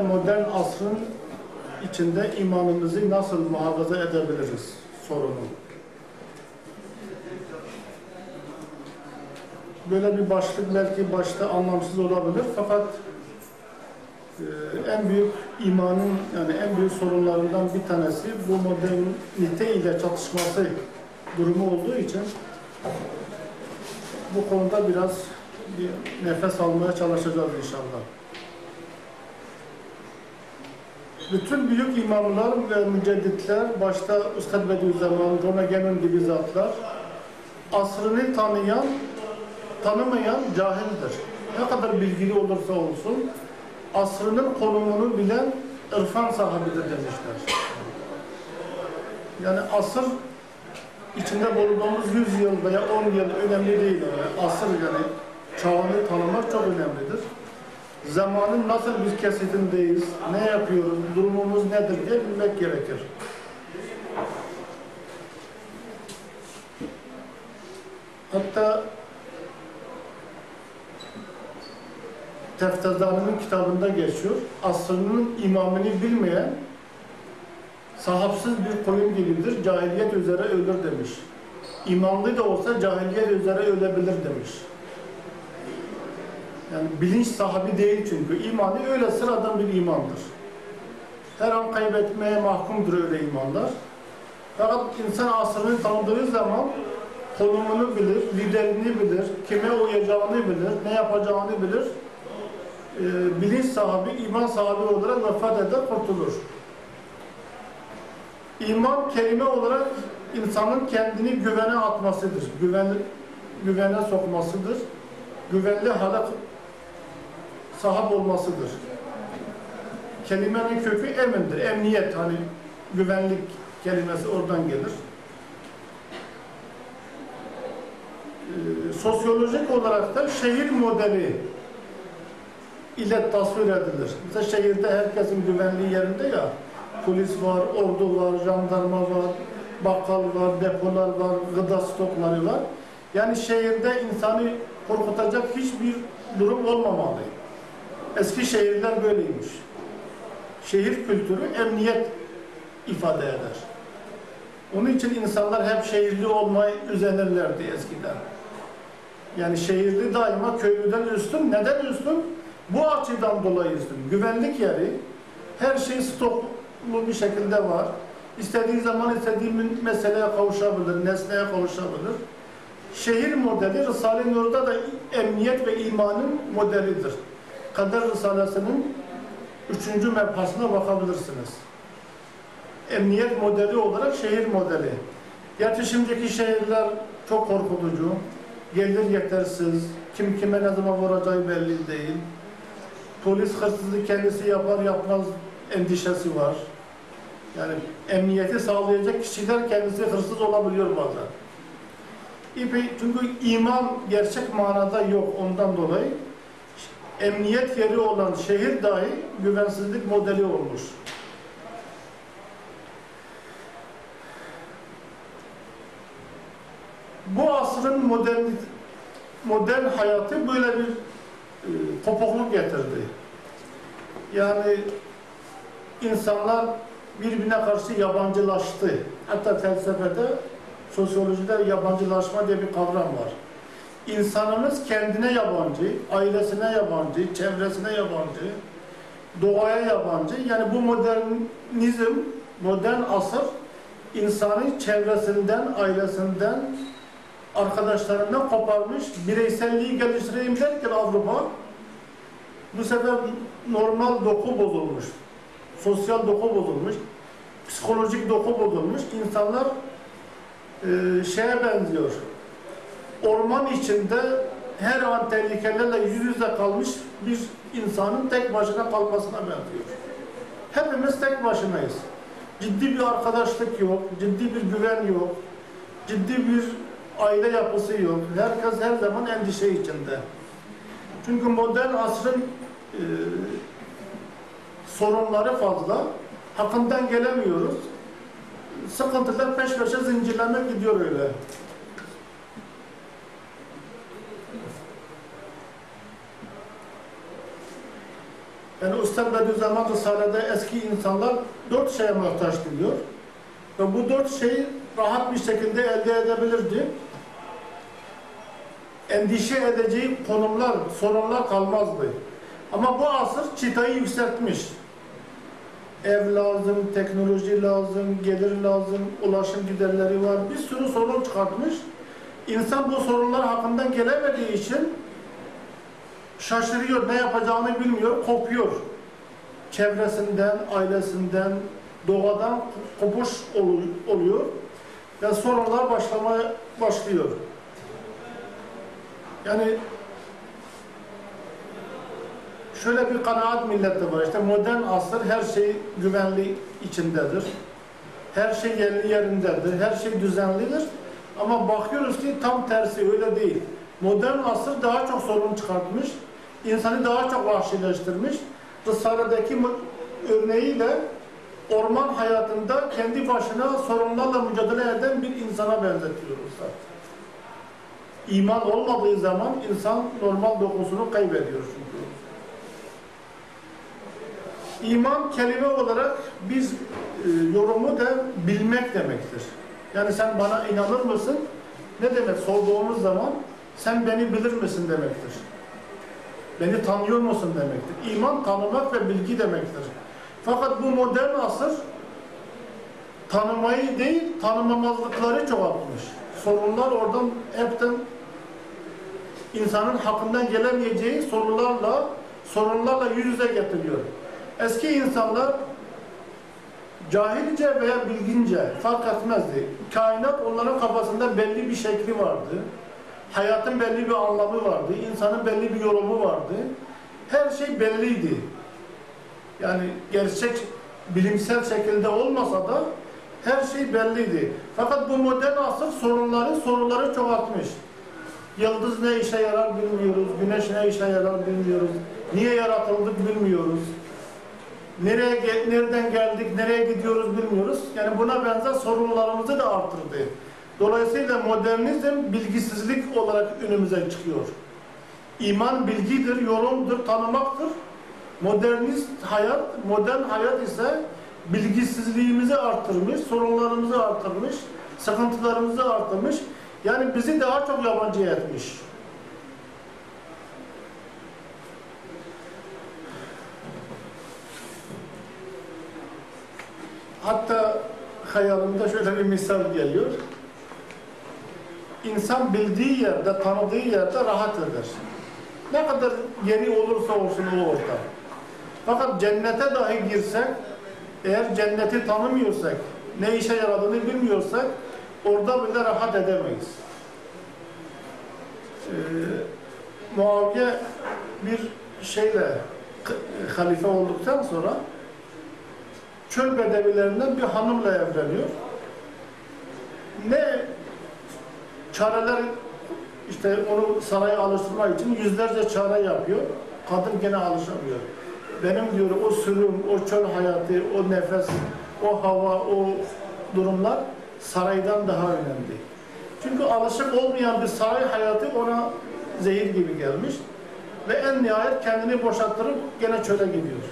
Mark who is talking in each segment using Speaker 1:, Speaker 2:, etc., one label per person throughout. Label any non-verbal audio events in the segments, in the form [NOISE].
Speaker 1: Modern asrın içinde imanımızı nasıl muhafaza edebiliriz sorunu. Böyle bir başlık belki başta anlamsız olabilir fakat e, en büyük imanın yani en büyük sorunlarından bir tanesi bu modernite ile çatışması durumu olduğu için bu konuda biraz bir nefes almaya çalışacağız inşallah. Bütün büyük imamlar ve mücedditler, başta Üstad Bediüzzaman, Gemin gibi zatlar, asrını tanıyan, tanımayan cahildir. Ne kadar bilgili olursa olsun, asrının konumunu bilen irfan sahibidir demişler. Yani asır içinde bulunduğumuz 100 yıl veya 10 yıl önemli değil. Yani asır yani çağını tanımak çok önemlidir zamanın nasıl bir kesitindeyiz, ne yapıyoruz, durumumuz nedir diye bilmek gerekir. Hatta Teftazani'nin kitabında geçiyor. Asrının imamını bilmeyen sahapsız bir koyun gibidir, cahiliyet üzere ölür demiş. İmanlı da olsa cahiliyet üzere ölebilir demiş. Yani bilinç sahibi değil çünkü. imanı öyle sıradan bir imandır. Her an kaybetmeye mahkumdur öyle imanlar. Fakat insan asrını tanıdığı zaman konumunu bilir, liderini bilir, kime uyacağını bilir, ne yapacağını bilir. Ee, bilinç sahibi, iman sahibi olarak vefat eder, kurtulur. İman kelime olarak insanın kendini güvene atmasıdır. Güven, güvene sokmasıdır. Güvenli hale sahip olmasıdır. Kelimenin kökü emindir. Emniyet hani güvenlik kelimesi oradan gelir. Ee, sosyolojik olarak da şehir modeli ile tasvir edilir. Mesela şehirde herkesin güvenliği yerinde ya polis var, ordu var, jandarma var, bakkal var, depolar var, gıda stokları var. Yani şehirde insanı korkutacak hiçbir durum olmamalı. Eski şehirler böyleymiş. Şehir kültürü emniyet ifade eder. Onun için insanlar hep şehirli olmayı üzenirlerdi eskiden. Yani şehirli daima köylüden üstün. Neden üstün? Bu açıdan dolayı üstün. Güvenlik yeri, her şey stoklu bir şekilde var. İstediği zaman istediği meseleye kavuşabilir, nesneye kavuşabilir. Şehir modeli Risale-i Nur'da da emniyet ve imanın modelidir. Kader Risalesi'nin üçüncü mebhasına bakabilirsiniz. Emniyet modeli olarak şehir modeli. Gerçi şimdiki şehirler çok korkutucu, gelir yetersiz, kim kime ne zaman vuracağı belli değil. Polis hırsızlığı kendisi yapar yapmaz endişesi var. Yani emniyeti sağlayacak kişiler kendisi hırsız olabiliyor bazen. Çünkü iman gerçek manada yok ondan dolayı emniyet yeri olan şehir dahi güvensizlik modeli olmuş. Bu asrın modern, modern hayatı böyle bir e, kopukluk getirdi. Yani insanlar birbirine karşı yabancılaştı. Hatta felsefede, sosyolojide yabancılaşma diye bir kavram var. İnsanımız kendine yabancı, ailesine yabancı, çevresine yabancı, doğaya yabancı. Yani bu modernizm, modern asır insanı çevresinden, ailesinden, arkadaşlarından koparmış, bireyselliği geliştireyim derken Avrupa bu sefer normal doku bozulmuş, sosyal doku bozulmuş, psikolojik doku bozulmuş. İnsanlar e, şeye benziyor, orman içinde her an tehlikelerle yüz yüze kalmış bir insanın tek başına kalmasına benziyor. Hepimiz tek başınayız. Ciddi bir arkadaşlık yok, ciddi bir güven yok, ciddi bir aile yapısı yok. Herkes her zaman endişe içinde. Çünkü modern asrın e, sorunları fazla. Hakkından gelemiyoruz. Sıkıntılar peş peşe zincirleme gidiyor öyle. Yani Üstad Bediüzzaman Risale'de eski insanlar dört şeye muhtaç diyor. Ve bu dört şeyi rahat bir şekilde elde edebilirdi. Endişe edeceği konumlar, sorunlar kalmazdı. Ama bu asır çıtayı yükseltmiş. Ev lazım, teknoloji lazım, gelir lazım, ulaşım giderleri var. Bir sürü sorun çıkartmış. İnsan bu sorunlar hakkından gelemediği için şaşırıyor, ne yapacağını bilmiyor, kopuyor. Çevresinden, ailesinden, doğadan kopuş oluyor ve sorunlar başlamaya başlıyor. Yani şöyle bir kanaat millette var. İşte modern asır her şey güvenli içindedir. Her şey yerli yerindedir. Her şey düzenlidir. Ama bakıyoruz ki tam tersi öyle değil. Modern asır daha çok sorun çıkartmış. İnsanı daha çok vahşileştirmiş. Risale'deki örneğiyle orman hayatında kendi başına sorunlarla mücadele eden bir insana benzetiyoruz. İman olmadığı zaman insan normal dokusunu kaybediyor çünkü. İman kelime olarak biz e, yorumu da bilmek demektir. Yani sen bana inanır mısın? Ne demek sorduğumuz zaman sen beni bilir misin demektir. Beni tanıyor musun demektir. İman tanımak ve bilgi demektir. Fakat bu modern asır tanımayı değil, tanımamazlıkları çoğaltmış. Sorunlar oradan hepten insanın hakkından gelemeyeceği sorularla, sorunlarla yüz yüze getiriyor. Eski insanlar cahilce veya bilgince fark etmezdi. Kainat onların kafasında belli bir şekli vardı. Hayatın belli bir anlamı vardı. insanın belli bir yorumu vardı. Her şey belliydi. Yani gerçek bilimsel şekilde olmasa da her şey belliydi. Fakat bu modern asır sorunları, soruları çoğaltmış. Yıldız ne işe yarar bilmiyoruz, güneş ne işe yarar bilmiyoruz, niye yaratıldık bilmiyoruz. Nereye, nereden geldik, nereye gidiyoruz bilmiyoruz. Yani buna benzer sorunlarımızı da arttırdı. Dolayısıyla modernizm bilgisizlik olarak önümüze çıkıyor. İman bilgidir, yorumdur, tanımaktır. Modernist hayat, modern hayat ise bilgisizliğimizi arttırmış, sorunlarımızı arttırmış, sıkıntılarımızı arttırmış. Yani bizi daha çok yabancı etmiş. Hatta hayalimde şöyle bir misal geliyor. İnsan bildiği yerde, tanıdığı yerde rahat eder. Ne kadar yeni olursa olsun o ortam. Fakat cennete dahi girsek, eğer cenneti tanımıyorsak, ne işe yaradığını bilmiyorsak, orada bile rahat edemeyiz. Ee, Muaviye bir şeyle halife olduktan sonra çöl bedevilerinden bir hanımla evleniyor. Ne çareler işte onu saraya alıştırmak için yüzlerce çare yapıyor. Kadın gene alışamıyor. Benim diyor o sürüm, o çöl hayatı, o nefes, o hava, o durumlar saraydan daha önemli. Çünkü alışık olmayan bir saray hayatı ona zehir gibi gelmiş. Ve en nihayet kendini boşalttırıp gene çöle gidiyor.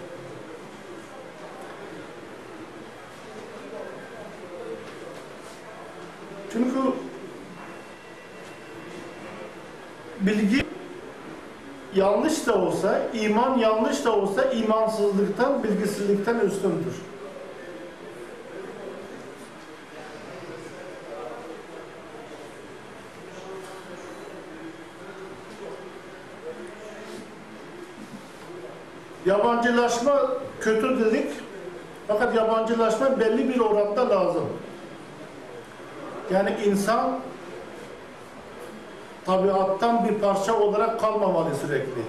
Speaker 1: Çünkü bilgi yanlış da olsa, iman yanlış da olsa imansızlıktan, bilgisizlikten üstündür. Yabancılaşma kötü dedik. Fakat yabancılaşma belli bir oranda lazım. Yani insan tabiattan bir parça olarak kalmamalı sürekli.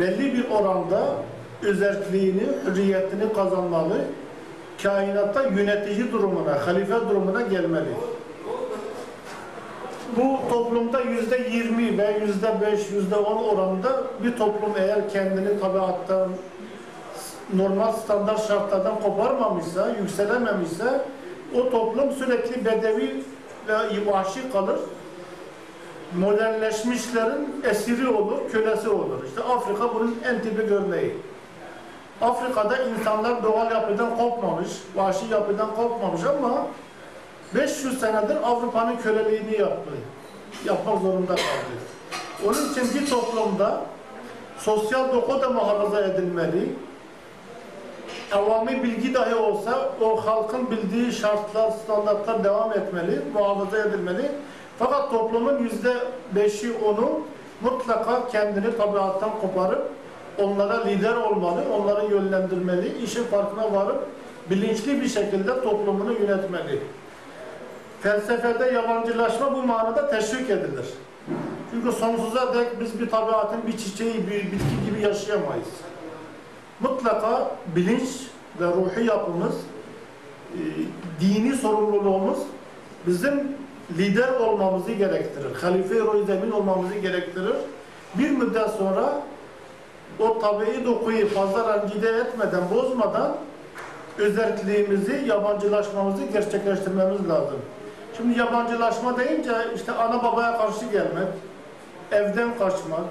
Speaker 1: Belli bir oranda özerkliğini, hürriyetini kazanmalı. Kainatta yönetici durumuna, halife durumuna gelmeli. Bu toplumda yüzde yirmi ve yüzde beş, yüzde on oranında bir toplum eğer kendini tabiattan, normal standart şartlardan koparmamışsa, yükselememişse o toplum sürekli bedevi ve vahşi kalır. Modernleşmişlerin esiri olur, kölesi olur. İşte Afrika bunun en tipik örneği. Afrika'da insanlar doğal yapıdan kopmamış, vahşi yapıdan kopmamış ama 500 senedir Avrupa'nın köleliğini yaptı. Yapmak zorunda kaldı. Onun için bir toplumda sosyal doku da muhafaza edilmeli. Avami bilgi dahi olsa o halkın bildiği şartlar, standartlar devam etmeli, muhafaza edilmeli. Fakat toplumun yüzde beşi onu mutlaka kendini tabiattan koparıp onlara lider olmalı, onları yönlendirmeli, işin farkına varıp bilinçli bir şekilde toplumunu yönetmeli. Felsefede yabancılaşma bu manada teşvik edilir. Çünkü sonsuza dek biz bir tabiatın bir çiçeği, bir bitki gibi yaşayamayız. Mutlaka bilinç ve ruhi yapımız, e, dini sorumluluğumuz bizim lider olmamızı gerektirir. Halife-i zemin olmamızı gerektirir. Bir müddet sonra o tabii dokuyu fazla rencide etmeden, bozmadan özelliğimizi, yabancılaşmamızı gerçekleştirmemiz lazım. Şimdi yabancılaşma deyince işte ana babaya karşı gelmek, evden kaçmak,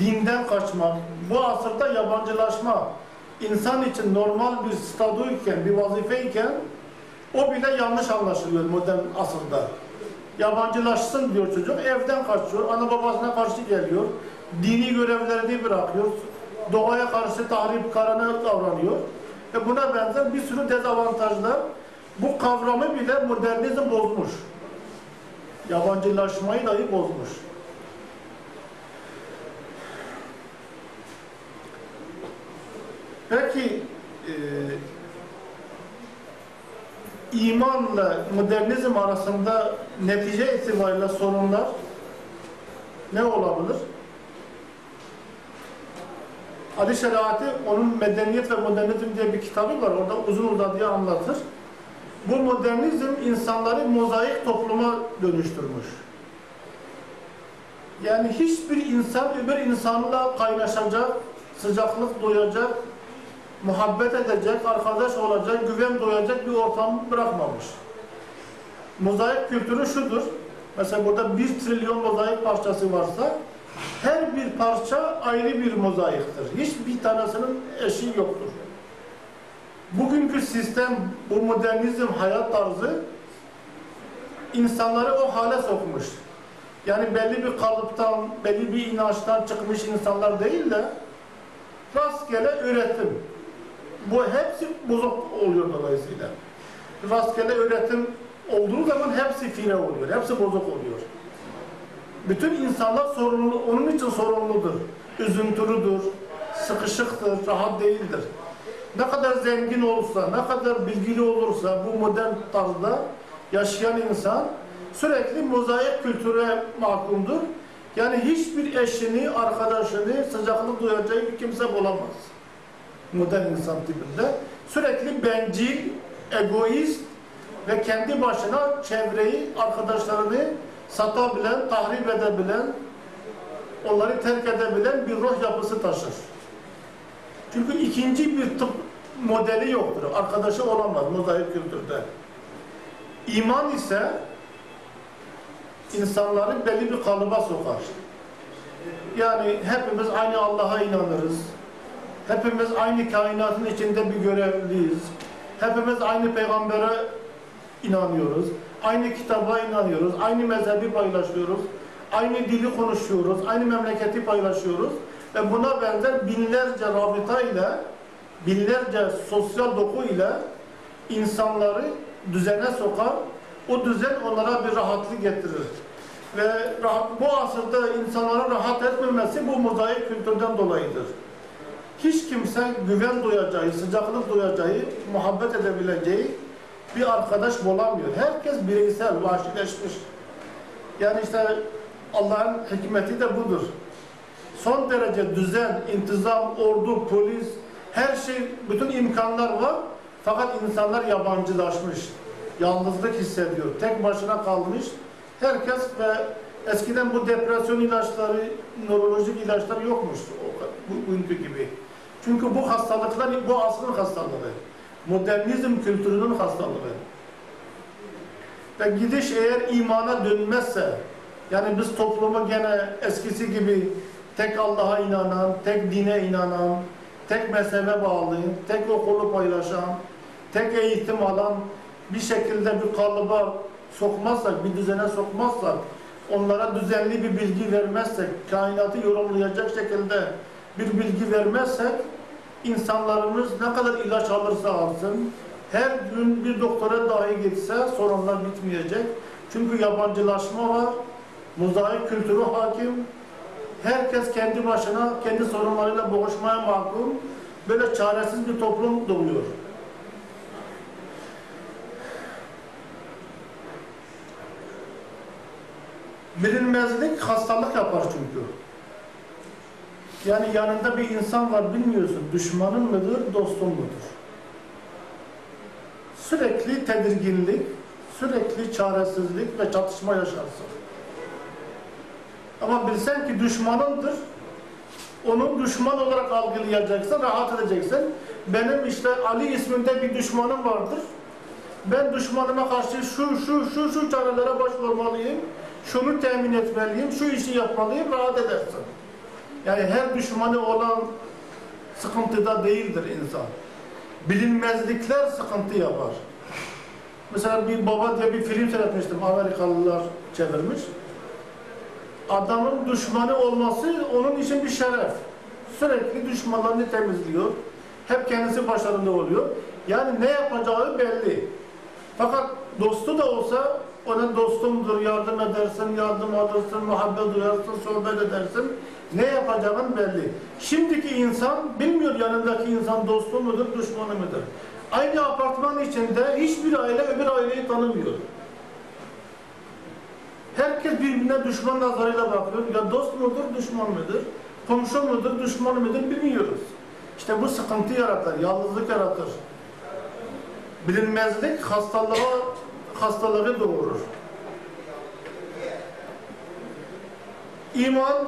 Speaker 1: dinden kaçmak, bu asırda yabancılaşma insan için normal bir statüyken, bir vazifeyken o bile yanlış anlaşılıyor modern asırda. Yabancılaşsın diyor çocuk, evden kaçıyor, ana babasına karşı geliyor, dini görevlerini bırakıyor, doğaya karşı tahrip kararına davranıyor. Ve buna benzer bir sürü dezavantajlar bu kavramı bile modernizm bozmuş. Yabancılaşmayı dahi bozmuş. Peki e, imanla modernizm arasında netice itibariyle sorunlar ne olabilir? Ali Şeriatı onun Medeniyet ve Modernizm diye bir kitabı var. Orada uzun uzadıya anlatır. Bu modernizm insanları mozaik topluma dönüştürmüş. Yani hiçbir insan öbür insanla kaynaşacak, sıcaklık duyacak, muhabbet edecek, arkadaş olacak, güven duyacak bir ortam bırakmamış. Mozaik kültürü şudur. Mesela burada bir trilyon mozaik parçası varsa her bir parça ayrı bir mozaiktir. Hiçbir tanesinin eşi yoktur. Bugünkü sistem, bu modernizm hayat tarzı insanları o hale sokmuş. Yani belli bir kalıptan, belli bir inançtan çıkmış insanlar değil de rastgele üretim. Bu hepsi bozuk oluyor dolayısıyla. Rastgele üretim olduğu zaman hepsi fine oluyor, hepsi bozuk oluyor. Bütün insanlar sorumlu, onun için sorumludur. Üzüntülüdür, sıkışıktır, rahat değildir. Ne kadar zengin olursa, ne kadar bilgili olursa bu modern tarzda yaşayan insan sürekli mozaik kültüre mahkumdur. Yani hiçbir eşini, arkadaşını sıcaklık duyacağı bir kimse bulamaz. Modern insan tipinde. Sürekli bencil, egoist ve kendi başına çevreyi, arkadaşlarını satabilen, tahrip edebilen, onları terk edebilen bir ruh yapısı taşır. Çünkü ikinci bir tıp modeli yoktur. Arkadaşı olamaz mozaik kültürde. İman ise insanları belli bir kalıba sokar. Yani hepimiz aynı Allah'a inanırız. Hepimiz aynı kainatın içinde bir görevliyiz. Hepimiz aynı peygambere inanıyoruz. Aynı kitaba inanıyoruz. Aynı mezhebi paylaşıyoruz. Aynı dili konuşuyoruz. Aynı memleketi paylaşıyoruz. Ve buna benzer binlerce rabıta ile binlerce sosyal doku ile insanları düzene sokar. O düzen onlara bir rahatlık getirir. Ve rahat, bu asırda insanlara rahat etmemesi bu mozaik kültürden dolayıdır. Hiç kimse güven duyacağı, sıcaklık duyacağı, muhabbet edebileceği bir arkadaş bulamıyor. Herkes bireysel, vahşileşmiş. Yani işte Allah'ın hikmeti de budur. Son derece düzen, intizam, ordu, polis, her şey, bütün imkanlar var. Fakat insanlar yabancılaşmış. Yalnızlık hissediyor. Tek başına kalmış. Herkes ve eskiden bu depresyon ilaçları, nörolojik ilaçlar yokmuş. Bu, bugünkü gibi. Çünkü bu hastalıklar bu asrın hastalığı. Modernizm kültürünün hastalığı. Ve gidiş eğer imana dönmezse, Yani biz toplumu gene eskisi gibi tek Allah'a inanan, tek dine inanan, tek mezhebe bağlı, tek okulu paylaşan, tek eğitim alan bir şekilde bir kalıba sokmazsak, bir düzene sokmazsak, onlara düzenli bir bilgi vermezsek, kainatı yorumlayacak şekilde bir bilgi vermezsek, insanlarımız ne kadar ilaç alırsa alsın, her gün bir doktora dahi gitse sorunlar bitmeyecek. Çünkü yabancılaşma var, mozaik kültürü hakim, herkes kendi başına, kendi sorunlarıyla boğuşmaya mahkum, böyle çaresiz bir toplum doğuyor. Bilinmezlik hastalık yapar çünkü. Yani yanında bir insan var bilmiyorsun, düşmanın mıdır, dostun mudur? Sürekli tedirginlik, sürekli çaresizlik ve çatışma yaşarsın. Ama bilsen ki düşmanındır, onun düşman olarak algılayacaksın, rahat edeceksin. Benim işte Ali isminde bir düşmanım vardır. Ben düşmanıma karşı şu şu şu şu çarelere başvurmalıyım. Şunu temin etmeliyim, şu işi yapmalıyım, rahat edersin. Yani her düşmanı olan sıkıntıda değildir insan. Bilinmezlikler sıkıntı yapar. Mesela bir baba diye bir film seyretmiştim, Amerikalılar çevirmiş. Adamın düşmanı olması onun için bir şeref. Sürekli düşmanlarını temizliyor. Hep kendisi başarılı oluyor. Yani ne yapacağı belli. Fakat dostu da olsa onun dostumdur, yardım edersin, yardım alırsın, muhabbet duyarsın, sohbet edersin. Ne yapacağın belli. Şimdiki insan bilmiyor yanındaki insan dostu mudur, düşmanı mıdır. Aynı apartman içinde hiçbir aile öbür aileyi tanımıyor. Herkes birbirine düşman nazarıyla bakıyor. Ya dost mudur, düşman mıdır? Komşu mudur, düşman mıdır bilmiyoruz. İşte bu sıkıntı yaratır, yalnızlık yaratır. Bilinmezlik hastalığa, hastalığı doğurur. İman,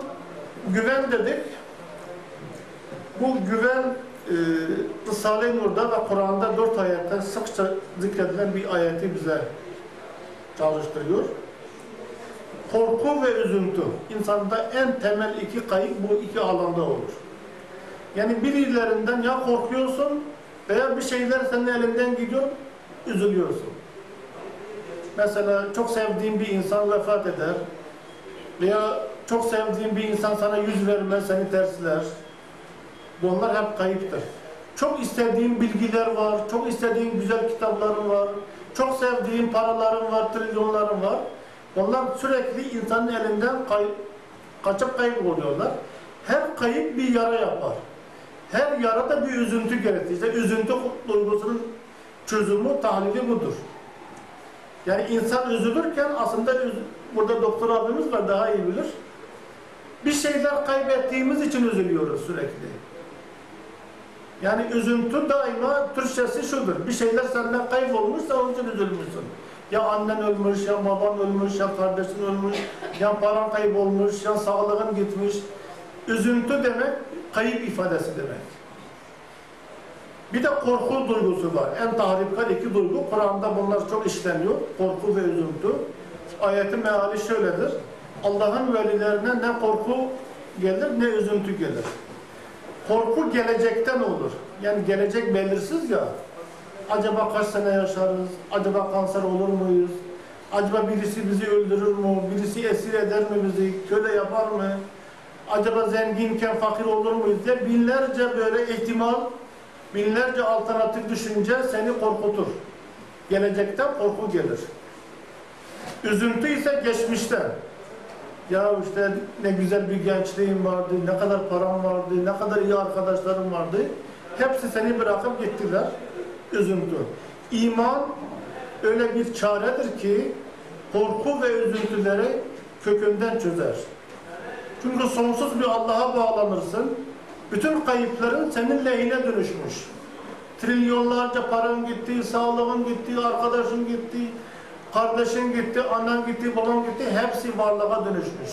Speaker 1: güven dedik. Bu güven e, Risale-i Nur'da ve Kur'an'da dört ayetten sıkça zikredilen bir ayeti bize çalıştırıyor. Korku ve üzüntü. İnsanda en temel iki kayıp bu iki alanda olur. Yani birilerinden ya korkuyorsun veya bir şeyler senin elinden gidiyor, üzülüyorsun. Mesela çok sevdiğin bir insan vefat eder veya çok sevdiğin bir insan sana yüz vermez, seni tersler. Bunlar hep kayıptır. Çok istediğin bilgiler var, çok istediğin güzel kitapların var, çok sevdiğin paraların var, trilyonların var. Onlar sürekli insanın elinden kay kaçıp kayboluyorlar. Her kayıp bir yara yapar. Her yara da bir üzüntü gerektirir. İşte üzüntü duygusunun çözümü, tahlili budur. Yani insan üzülürken aslında burada doktor abimiz var daha iyi bilir. Bir şeyler kaybettiğimiz için üzülüyoruz sürekli. Yani üzüntü daima Türkçesi şudur. Bir şeyler senden kaybolmuşsa onun için üzülmüşsün. Ya annen ölmüş, ya baban ölmüş, ya kardeşin ölmüş, ya paran kaybolmuş, ya sağlığın gitmiş. Üzüntü demek kayıp ifadesi demek. Bir de korku duygusu var. En tahripkar iki duygu. Kur'an'da bunlar çok işleniyor. Korku ve üzüntü. Ayetin meali şöyledir. Allah'ın velilerine ne korku gelir ne üzüntü gelir. Korku gelecekten olur. Yani gelecek belirsiz ya. Acaba kaç sene yaşarız? Acaba kanser olur muyuz? Acaba birisi bizi öldürür mü? Birisi esir eder mi bizi? Köle yapar mı? Acaba zenginken fakir olur muyuz diye binlerce böyle ihtimal, binlerce alternatif düşünce seni korkutur. Gelecekten korku gelir. Üzüntü ise geçmişten. Ya işte ne güzel bir gençliğim vardı, ne kadar param vardı, ne kadar iyi arkadaşlarım vardı. Hepsi seni bırakıp gittiler. Üzüntü. İman öyle bir çaredir ki korku ve üzüntüleri kökünden çözer. Çünkü sonsuz bir Allah'a bağlanırsın. Bütün kayıpların senin lehine dönüşmüş. Trilyonlarca paran gitti, sağlığın gitti, arkadaşın gitti, kardeşin gitti, annen gitti, baban gitti. Hepsi varlığa dönüşmüş.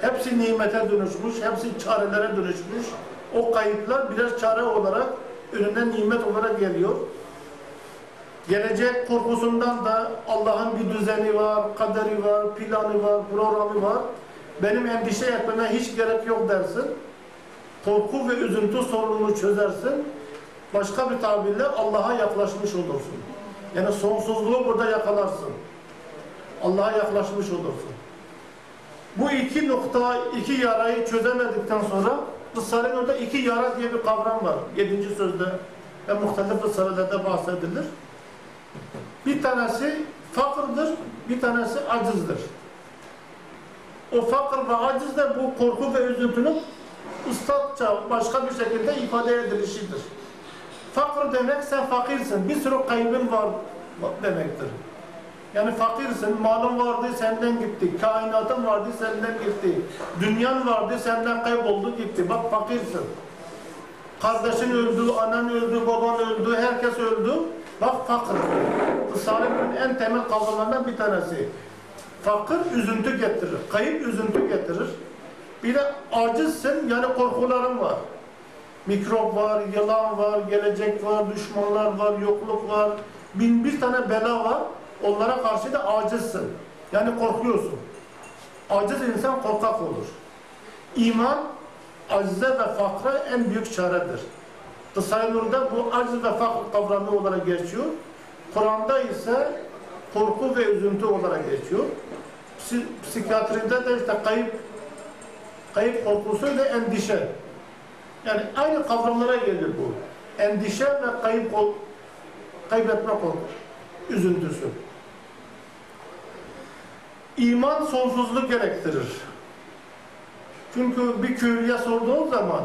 Speaker 1: Hepsi nimete dönüşmüş, hepsi çarelere dönüşmüş. O kayıplar birer çare olarak önüne nimet olarak geliyor. Gelecek korkusundan da Allah'ın bir düzeni var, kaderi var, planı var, programı var. Benim endişe etmeme hiç gerek yok dersin. Korku ve üzüntü sorununu çözersin. Başka bir tabirle Allah'a yaklaşmış olursun. Yani sonsuzluğu burada yakalarsın. Allah'a yaklaşmış olursun. Bu iki nokta, iki yarayı çözemedikten sonra Risale-i Nur'da iki yara diye bir kavram var. Yedinci sözde ve muhtelif risalelerde bahsedilir. Bir tanesi fakırdır, bir tanesi acizdir. O fakir ve aciz de bu korku ve üzüntünün ustaça başka bir şekilde ifade edilişidir. Fakir demek sen fakirsin, bir sürü kaybın var demektir. Yani fakirsin, malın vardı senden gitti, kainatın vardı senden gitti, dünyan vardı senden kayboldu gitti. Bak fakirsin. Kardeşin öldü, anan öldü, baban öldü, herkes öldü. Bak fakir. Risale'nin en temel kavramlarından bir tanesi. Fakir üzüntü getirir, kayıp üzüntü getirir. Bir de acizsin, yani korkuların var. Mikrop var, yılan var, gelecek var, düşmanlar var, yokluk var. Bin bir tane bela var. Onlara karşı da acizsin. Yani korkuyorsun. Aciz insan korkak olur. İman, acize ve fakra en büyük çaredir. Risale-i Nur'da bu aciz ve fakr kavramı olarak geçiyor. Kur'an'da ise korku ve üzüntü olarak geçiyor. Psi- Psikiyatride de işte kayıp kayıp korkusu ve endişe. Yani aynı kavramlara gelir bu. Endişe ve kayıp kaybetme korku, üzüntüsü. İman sonsuzluk gerektirir. Çünkü bir köylüye sorduğun zaman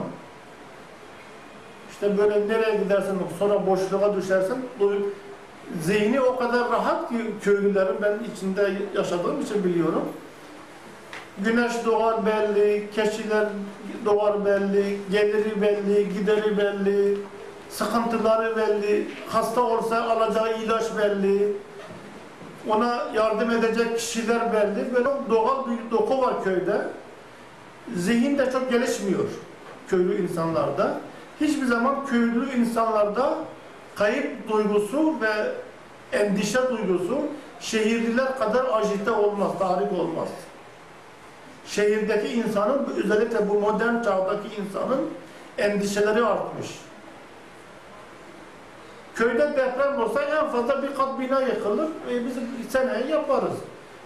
Speaker 1: işte böyle nereye gidersin sonra boşluğa düşersin. Zihni o kadar rahat ki köylülerin ben içinde yaşadığım için biliyorum. Güneş doğar belli, keçiler doğar belli, geliri belli, gideri belli, sıkıntıları belli, hasta olsa alacağı ilaç belli, ona yardım edecek kişiler belli. Böyle doğal bir doku var köyde. Zihin de çok gelişmiyor köylü insanlarda. Hiçbir zaman köylü insanlarda kayıp duygusu ve endişe duygusu şehirliler kadar ajite olmaz, tahrik olmaz. Şehirdeki insanın, özellikle bu modern çağdaki insanın endişeleri artmış. Köyde deprem olsa en fazla bir kat bina yıkılır ve biz seneye yaparız.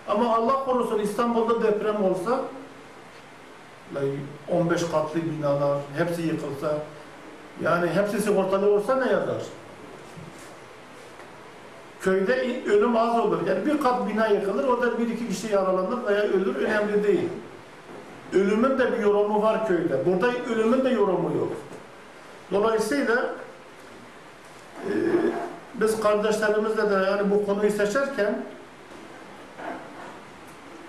Speaker 1: Ama Allah korusun İstanbul'da deprem olsa 15 katlı binalar hepsi yıkılsa yani hepsi sigortalı olsa ne yazar? Köyde ölüm az olur. Yani bir kat bina yıkılır, orada bir iki kişi yaralanır veya ölür, önemli değil. Ölümün de bir yorumu var köyde. Burada ölümün de yorumu yok. Dolayısıyla e, biz kardeşlerimizle de yani bu konuyu seçerken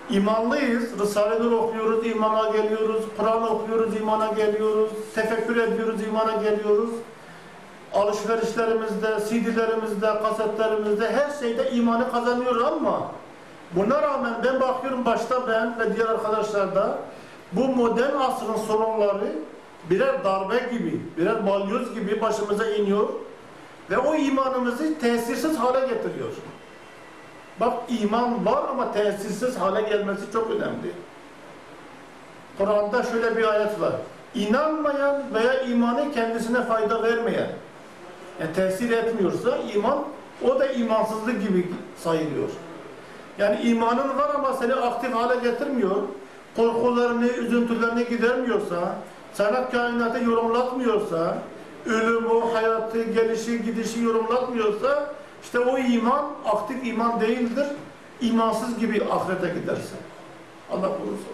Speaker 1: imanlıyız. Risale-i Nur okuyoruz, imana geliyoruz. Kur'an okuyoruz, imana geliyoruz. Tefekkür ediyoruz, imana geliyoruz. Alışverişlerimizde, CD'lerimizde, kasetlerimizde her şeyde imanı kazanıyoruz ama buna rağmen ben bakıyorum başta ben ve diğer arkadaşlar da bu modern asrın sorunları birer darbe gibi, birer balyoz gibi başımıza iniyor ve o imanımızı tesirsiz hale getiriyor. Bak iman var ama tesirsiz hale gelmesi çok önemli. Kur'an'da şöyle bir ayet var. İnanmayan veya imanı kendisine fayda vermeyen, yani tesir etmiyorsa iman, o da imansızlık gibi sayılıyor. Yani imanın var ama seni aktif hale getirmiyor, korkularını, üzüntülerini gidermiyorsa, sana kainatı yorumlatmıyorsa, ölümü, hayatı, gelişi, gidişi yorumlatmıyorsa, işte o iman aktif iman değildir. İmansız gibi ahirete gidersin. Allah korusun.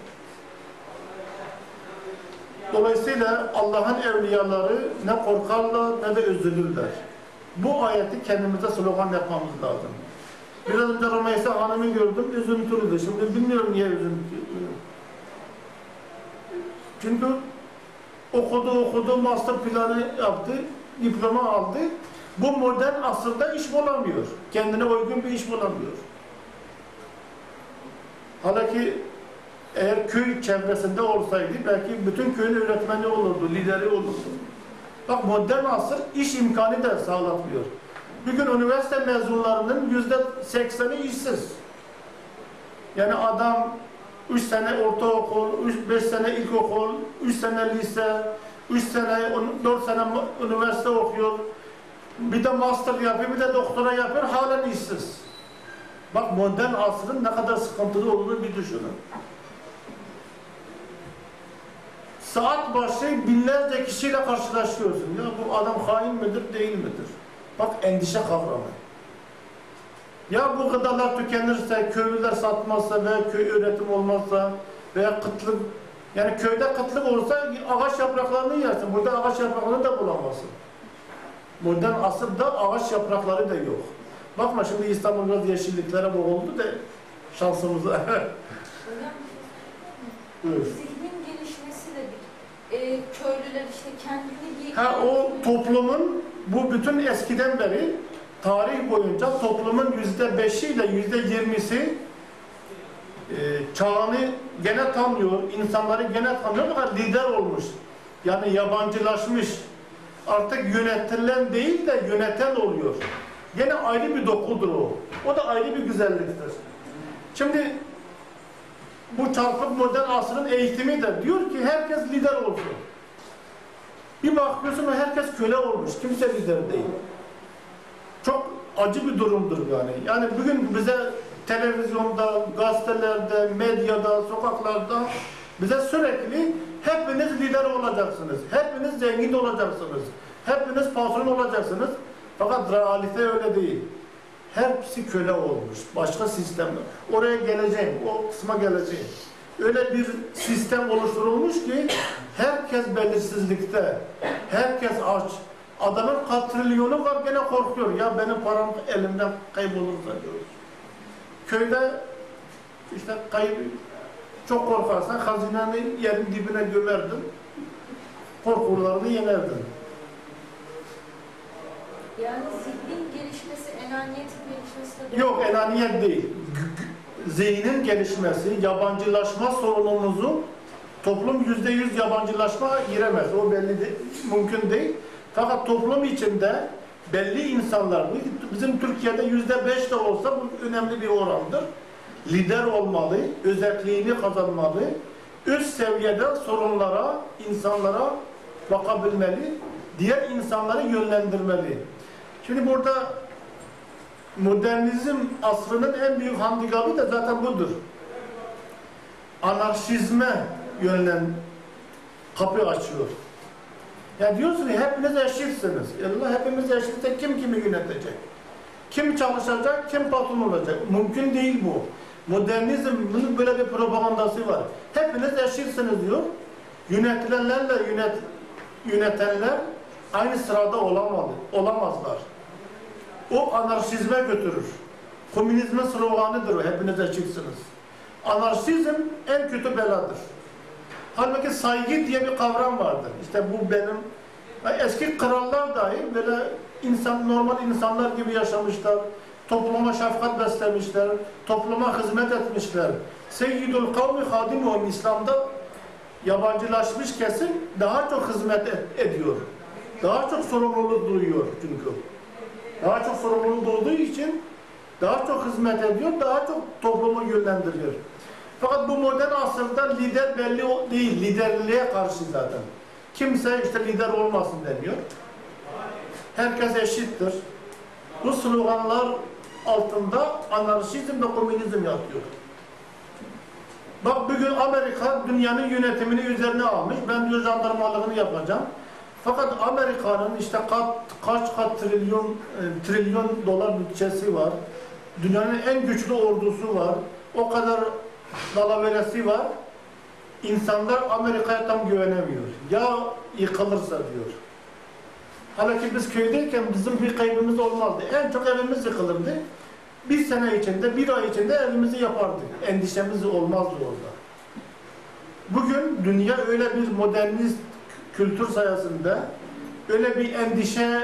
Speaker 1: Dolayısıyla Allah'ın evliyaları ne korkarlar ne de üzülürler. Bu ayeti kendimize slogan yapmamız lazım. Biraz önce Rümeysa Hanım'ı gördüm, üzüntülüydü. Şimdi bilmiyorum niye üzüntü. Çünkü okudu okudu, master planı yaptı, diploma aldı. Bu modern asırda iş bulamıyor. Kendine uygun bir iş bulamıyor. Halbuki eğer köy çevresinde olsaydı belki bütün köyün öğretmeni olurdu, lideri olurdu. Bak modern asır iş imkanı da sağlatmıyor. Bugün üniversite mezunlarının yüzde sekseni işsiz. Yani adam 3 sene ortaokul, 5 sene ilkokul, 3 sene lise, 3 sene, 4 sene üniversite okuyor. Bir de master yapıyor, bir de doktora yapıyor, halen işsiz. Bak modern asrın ne kadar sıkıntılı olduğunu bir düşünün. Saat başı binlerce kişiyle karşılaşıyorsun. Ya bu adam hain midir, değil midir? Bak endişe kavramı. Ya bu gıdalar tükenirse, köylüler satmazsa veya köy üretim olmazsa veya kıtlık, yani köyde kıtlık olursa ağaç yapraklarını yersin. Burada ağaç yapraklarını da bulamazsın. Modern asırda ağaç yaprakları da yok. Bakma şimdi İstanbul biraz yeşilliklere boğuldu da şansımıza. [LAUGHS] Buyur.
Speaker 2: zihnin gelişmesi de bir e, köylüler işte kendini.
Speaker 1: Ha o toplumun bu bütün eskiden beri tarih boyunca toplumun yüzde beşiyle yüzde yirmisi e, çağını gene tanıyor, insanları gene tanıyor fakat lider olmuş. Yani yabancılaşmış. Artık yönetilen değil de yöneten oluyor. Gene ayrı bir dokudur o. O da ayrı bir güzelliktir. Şimdi bu çarpık modern asrın eğitimi de diyor ki herkes lider olsun. Bir bakıyorsun herkes köle olmuş. Kimse lider değil. Çok acı bir durumdur yani. Yani bugün bize televizyonda, gazetelerde, medyada, sokaklarda bize sürekli hepiniz lider olacaksınız. Hepiniz zengin olacaksınız. Hepiniz patron olacaksınız. Fakat realite öyle değil. Hepsi köle olmuş. Başka sistemler. Oraya geleceğim. O kısma geleceğim. Öyle bir sistem oluşturulmuş ki herkes belirsizlikte. Herkes aç. Adamın katrilyonu var gene korkuyor. Ya benim param elimden kaybolursa diyor. Köyde işte kayıp çok korkarsan hazinenin yerin dibine gömerdin. Korkularını yenerdin.
Speaker 2: Yani zihnin gelişmesi, enaniyetin gelişmesi de...
Speaker 1: Yok enaniyet değil. Zihnin gelişmesi, yabancılaşma sorunumuzu toplum yüzde yüz yabancılaşma giremez. O belli de, mümkün değil. Fakat toplum içinde belli insanlar, bizim Türkiye'de yüzde beş de olsa bu önemli bir orandır. Lider olmalı, özelliğini kazanmalı, üst seviyede sorunlara, insanlara bakabilmeli, diğer insanları yönlendirmeli. Şimdi burada modernizm asrının en büyük handikapı da zaten budur. Anarşizme yönlen kapı açıyor. Ya diyorsun ki hepiniz eşitsiniz. Allah hepimiz eşitse kim kimi yönetecek? Kim çalışacak, kim patron olacak? Mümkün değil bu. Modernizmin böyle bir propagandası var. Hepiniz eşitsiniz diyor. Yönetilenlerle yönet, yönetenler aynı sırada olamadı, olamazlar. O anarşizme götürür. Komünizmin sloganıdır o, hepiniz eşitsiniz. Anarşizm en kötü beladır. Halbuki saygı diye bir kavram vardır. İşte bu benim, eski krallar dahi böyle insan, normal insanlar gibi yaşamışlar. Topluma şefkat beslemişler, topluma hizmet etmişler. Seyyidul kavmi hadimuhum İslam'da yabancılaşmış kesim daha çok hizmet et- ediyor. Daha çok sorumluluk duyuyor çünkü. Daha çok sorumluluk olduğu için daha çok hizmet ediyor, daha çok toplumu yönlendiriyor. Fakat bu modern asırda lider belli değil, liderliğe karşı zaten. Kimse işte lider olmasın demiyor. Herkes eşittir. Bu sloganlar altında anarşizm ve komünizm yatıyor. Bak bugün Amerika dünyanın yönetimini üzerine almış. Ben diyor jandarmalığını yapacağım. Fakat Amerika'nın işte kat, kaç kat trilyon e, trilyon dolar bütçesi var. Dünyanın en güçlü ordusu var. O kadar dalaveresi var. İnsanlar Amerika'ya tam güvenemiyor. Ya yıkılırsa diyor. Halbuki biz köydeyken bizim bir kaybımız olmazdı. En çok evimiz yıkılırdı. Bir sene içinde, bir ay içinde evimizi yapardık. Endişemiz olmazdı orada. Bugün dünya öyle bir modernist kültür sayesinde öyle bir endişe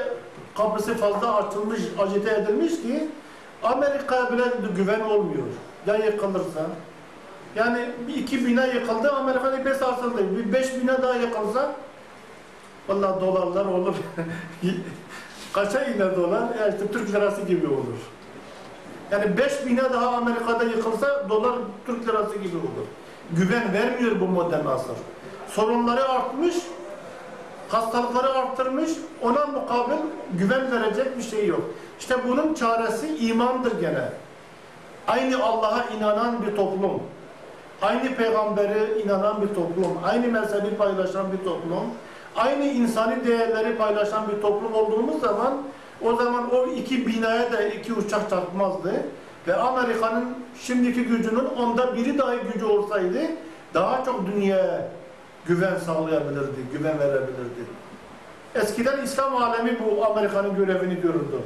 Speaker 1: kapısı fazla açılmış, acite edilmiş ki Amerika'ya bile güven olmuyor. Ya yıkılırsa? Yani iki bina yıkıldı, Amerika'da bir sarsıldı. Bir beş bina daha yıkılsa vallahi dolarlar olur. [LAUGHS] Kaça iner dolar? Ya işte Türk lirası gibi olur. Yani 5 bine daha Amerika'da yıkılsa dolar Türk lirası gibi olur. Güven vermiyor bu modern asır. Sorunları artmış, hastalıkları arttırmış, ona mukabil güven verecek bir şey yok. İşte bunun çaresi imandır gene. Aynı Allah'a inanan bir toplum, aynı peygambere inanan bir toplum, aynı mezhebi paylaşan bir toplum, aynı insani değerleri paylaşan bir toplum olduğumuz zaman o zaman o iki binaya da iki uçak çarpmazdı. Ve Amerika'nın şimdiki gücünün onda biri dahi gücü olsaydı daha çok dünyaya güven sağlayabilirdi, güven verebilirdi. Eskiden İslam alemi bu Amerika'nın görevini görürdü.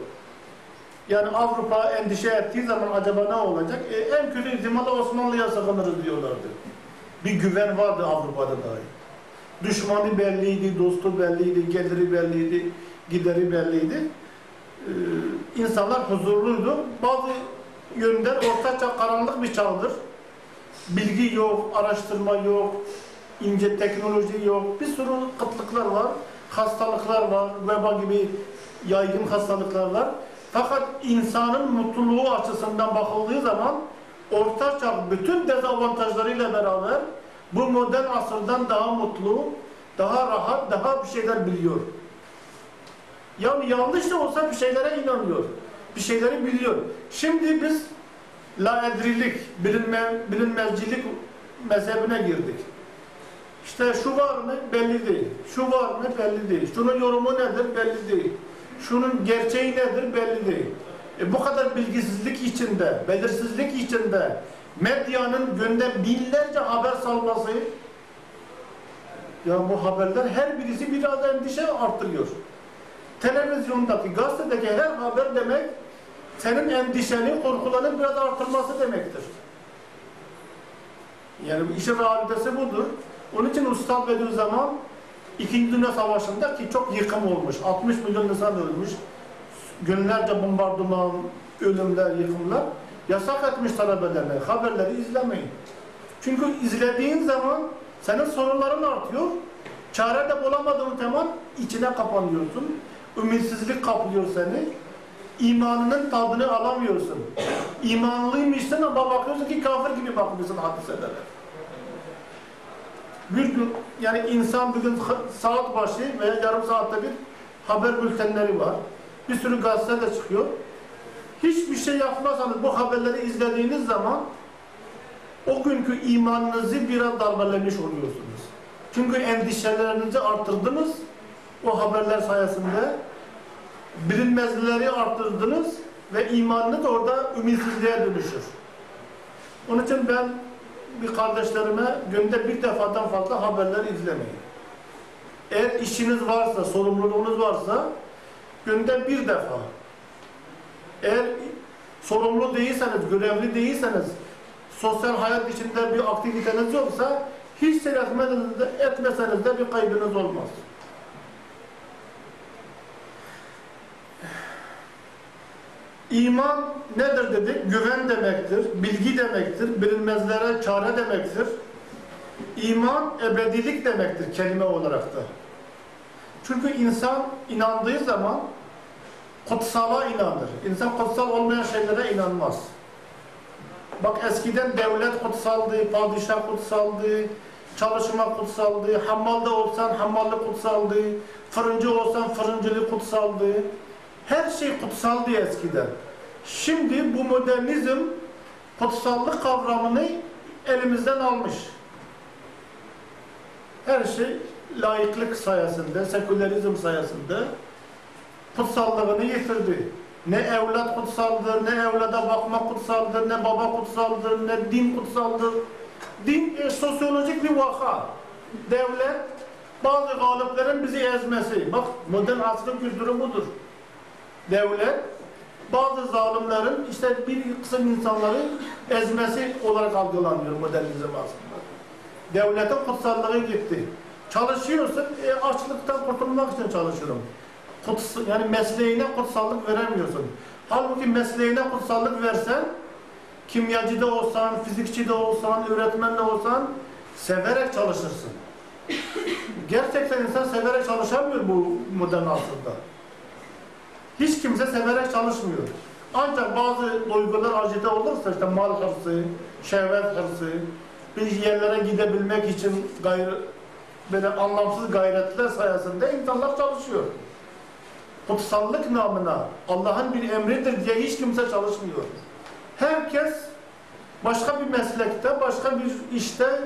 Speaker 1: Yani Avrupa endişe ettiği zaman acaba ne olacak? E, en kötü ihtimalle Osmanlı'ya sığınırız diyorlardı. Bir güven vardı Avrupa'da dahi. Düşmanı belliydi, dostu belliydi, geliri belliydi, gideri belliydi. Ee, insanlar huzurluydu. Bazı yönden ortaçağ karanlık bir çağdır. Bilgi yok, araştırma yok, ince teknoloji yok. Bir sürü kıtlıklar var, hastalıklar var, veba gibi yaygın hastalıklar var. Fakat insanın mutluluğu açısından bakıldığı zaman Orta Çağ bütün dezavantajlarıyla beraber bu modern asırdan daha mutlu, daha rahat, daha bir şeyler biliyor. Yani yanlış da olsa bir şeylere inanıyor. Bir şeyleri biliyor. Şimdi biz la edrilik, bilinme, bilinmezcilik mezhebine girdik. İşte şu var mı belli değil. Şu var mı belli değil. Şunun yorumu nedir belli değil. Şunun gerçeği nedir belli değil. E bu kadar bilgisizlik içinde, belirsizlik içinde medyanın günde binlerce haber salması ya bu haberler her birisi biraz endişe arttırıyor. Televizyondaki, gazetedeki her haber demek senin endişeni, korkularını biraz artırması demektir. Yani işin realitesi budur. Onun için Ustad Bediüzzaman İkinci Dünya Savaşı'nda ki çok yıkım olmuş. 60 milyon insan ölmüş. Günlerce bombardıman, ölümler, yıkımlar. Yasak etmiş talebelerine. Haberleri izlemeyin. Çünkü izlediğin zaman senin sorunların artıyor. Çare de bulamadığın zaman içine kapanıyorsun. Ümitsizlik kaplıyor seni. İmanının tadını alamıyorsun. İmanlıymışsın ama bakıyorsun ki kafir gibi bakıyorsun hadiselere. Bir gün yani insan bugün saat başı veya yarım saatte bir haber bültenleri var. Bir sürü gazete de çıkıyor. Hiçbir şey yapmazsanız bu haberleri izlediğiniz zaman o günkü imanınızı biraz darbelemiş oluyorsunuz. Çünkü endişelerinizi arttırdınız o haberler sayesinde. Bilinmezlikleri arttırdınız ve imanınız orada ümitsizliğe dönüşür. Onun için ben bir kardeşlerime günde bir defadan fazla haberler izlemeyin. Eğer işiniz varsa, sorumluluğunuz varsa günde bir defa. Eğer sorumlu değilseniz, görevli değilseniz, sosyal hayat içinde bir aktiviteniz yoksa hiç seyretmeniz de, etmeseniz de bir kaybınız olmaz. İman nedir dedik? Güven demektir, bilgi demektir, bilinmezlere çare demektir. İman ebedilik demektir kelime olarak da. Çünkü insan inandığı zaman kutsala inanır. İnsan kutsal olmayan şeylere inanmaz. Bak eskiden devlet kutsaldı, padişah kutsaldı, çalışma kutsaldı, hammalda olsan hammallık kutsaldı, fırıncı olsan fırıncılık kutsaldı. Her şey kutsaldı eskiden. Şimdi bu modernizm kutsallık kavramını elimizden almış. Her şey laiklik sayesinde, sekülerizm sayesinde kutsallığını yitirdi. Ne evlat kutsaldır, ne evlada bakmak kutsaldır, ne baba kutsaldır, ne din kutsaldır. Din e, sosyolojik bir vaka. Devlet bazı galiplerin bizi ezmesi. Bak modern asrın kültürü budur. Devlet bazı zalimlerin işte bir kısım insanları ezmesi olarak algılanıyor modernizm aslında. Devletin kutsallığı gitti. Çalışıyorsun, e, açlıktan kurtulmak için çalışıyorum. Kuts, yani mesleğine kutsallık veremiyorsun. Halbuki mesleğine kutsallık versen, kimyacı da olsan, fizikçi de olsan, öğretmen de olsan, severek çalışırsın. Gerçekten insan severek çalışamıyor bu modern asırda. Hiç kimse severek çalışmıyor. Ancak bazı duygular acite olursa işte mal hırsı, şehvet hırsı, bir yerlere gidebilmek için gayrı, böyle anlamsız gayretler sayesinde insanlar çalışıyor. Kutsallık namına Allah'ın bir emridir diye hiç kimse çalışmıyor. Herkes başka bir meslekte, başka bir işte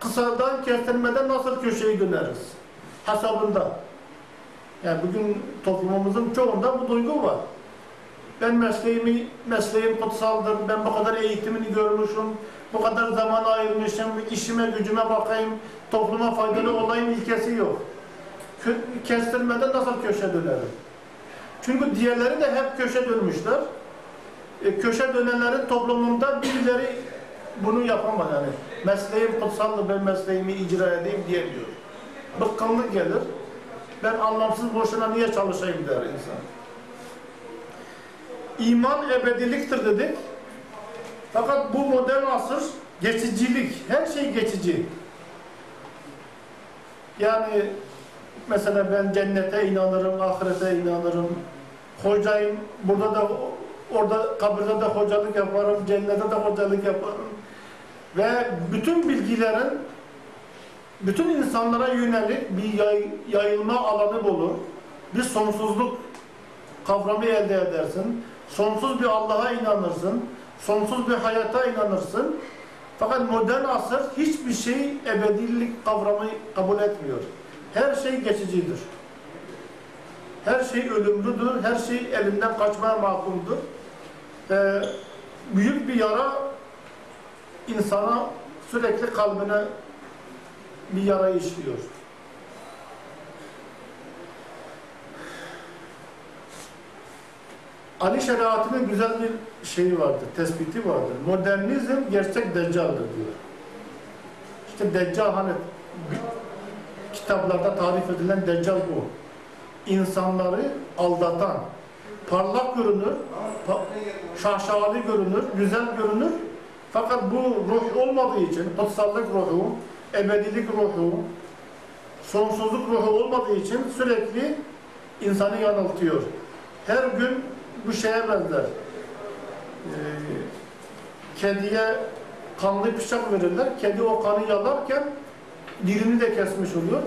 Speaker 1: kısadan kestirmeden nasıl köşeyi döneriz hesabında. Yani bugün toplumumuzun çoğunda bu duygu var. Ben mesleğimi, mesleğim kutsaldır, ben bu kadar eğitimini görmüşüm, bu kadar zaman ayırmışım, işime gücüme bakayım, topluma faydalı olayım ilkesi yok. Kestirmeden nasıl köşe dönerim? Çünkü diğerleri de hep köşe dönmüşler. E, köşe dönenlerin toplumunda birileri bunu yapamaz yani. Mesleğim kutsaldır, ben mesleğimi icra edeyim diyemiyor. Bıkkınlık gelir. Ben anlamsız boşuna niye çalışayım der insan. İman ebediliktir dedik. Fakat bu modern asır geçicilik. Her şey geçici. Yani mesela ben cennete inanırım, ahirete inanırım. Hocayım, burada da orada kabirde de hocalık yaparım, cennete de hocalık yaparım. Ve bütün bilgilerin bütün insanlara yönelik bir yay, yayılma alanı bulur. Bir sonsuzluk kavramı elde edersin. Sonsuz bir Allah'a inanırsın. Sonsuz bir hayata inanırsın. Fakat modern asır hiçbir şey ebedilik kavramı kabul etmiyor. Her şey geçicidir. Her şey ölümlüdür. Her şey elinden kaçmaya mahkumdur. Ee, büyük bir yara insana sürekli kalbine bir yara işliyor. Ali şeriatının güzel bir şeyi vardır, tespiti vardır. Modernizm gerçek deccaldır diyor. İşte deccal hani kitaplarda tarif edilen deccal bu. İnsanları aldatan, parlak görünür, pa şaşalı görünür, güzel görünür. Fakat bu ruh olmadığı için, kutsallık ruhu, ebedilik ruhu, sonsuzluk ruhu olmadığı için sürekli insanı yanıltıyor. Her gün bu şeye benzer. Ee, kediye kanlı bıçak verirler. Kedi o kanı yalarken dilini de kesmiş oluyor.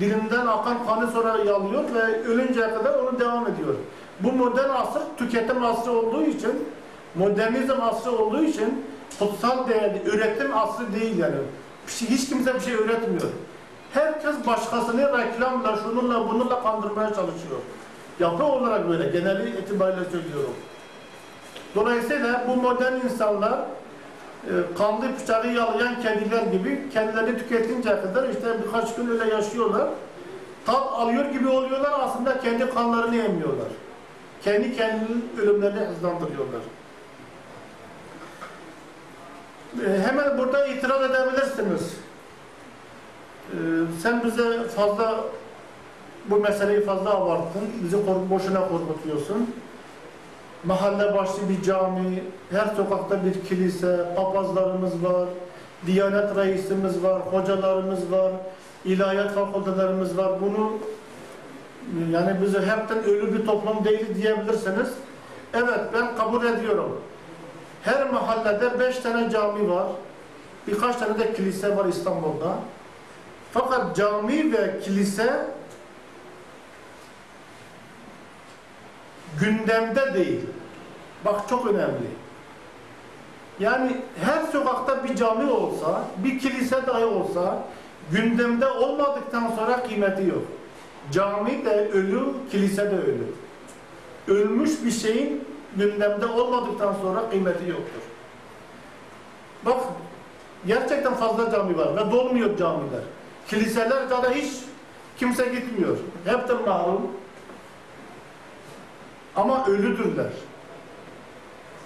Speaker 1: Dilinden akan kanı sonra yalıyor ve ölünceye kadar onu devam ediyor. Bu modern asır tüketim asrı olduğu için, modernizm asrı olduğu için kutsal değerli, üretim asrı değil yani. Hiç kimse bir şey üretmiyor. Herkes başkasını reklamla, şununla, bununla kandırmaya çalışıyor. Yapı olarak böyle, geneli itibariyle söylüyorum. Dolayısıyla bu modern insanlar e, kanlı bıçağı yalayan kediler gibi kendilerini tüketinceye kadar işte birkaç gün öyle yaşıyorlar. Tat alıyor gibi oluyorlar aslında kendi kanlarını yemiyorlar. Kendi kendinin ölümlerini hızlandırıyorlar. E, hemen burada itiraz edebilirsiniz. E, sen bize fazla bu meseleyi fazla abarttın, bizi boşuna korkutuyorsun. Mahalle başlı bir cami, her sokakta bir kilise, papazlarımız var, diyanet reisimiz var, hocalarımız var, ilahiyat fakültelerimiz var. Bunu yani bizi hepten ölü bir toplum değil diyebilirsiniz. Evet ben kabul ediyorum. Her mahallede beş tane cami var. Birkaç tane de kilise var İstanbul'da. Fakat cami ve kilise gündemde değil. Bak çok önemli. Yani her sokakta bir cami olsa, bir kilise dahi olsa gündemde olmadıktan sonra kıymeti yok. Cami de ölü, kilise de ölü. Ölmüş bir şeyin gündemde olmadıktan sonra kıymeti yoktur. Bak gerçekten fazla cami var ve dolmuyor camiler. Kiliseler zaten hiç kimse gitmiyor. Hepten mahrum. Ama ölüdürler.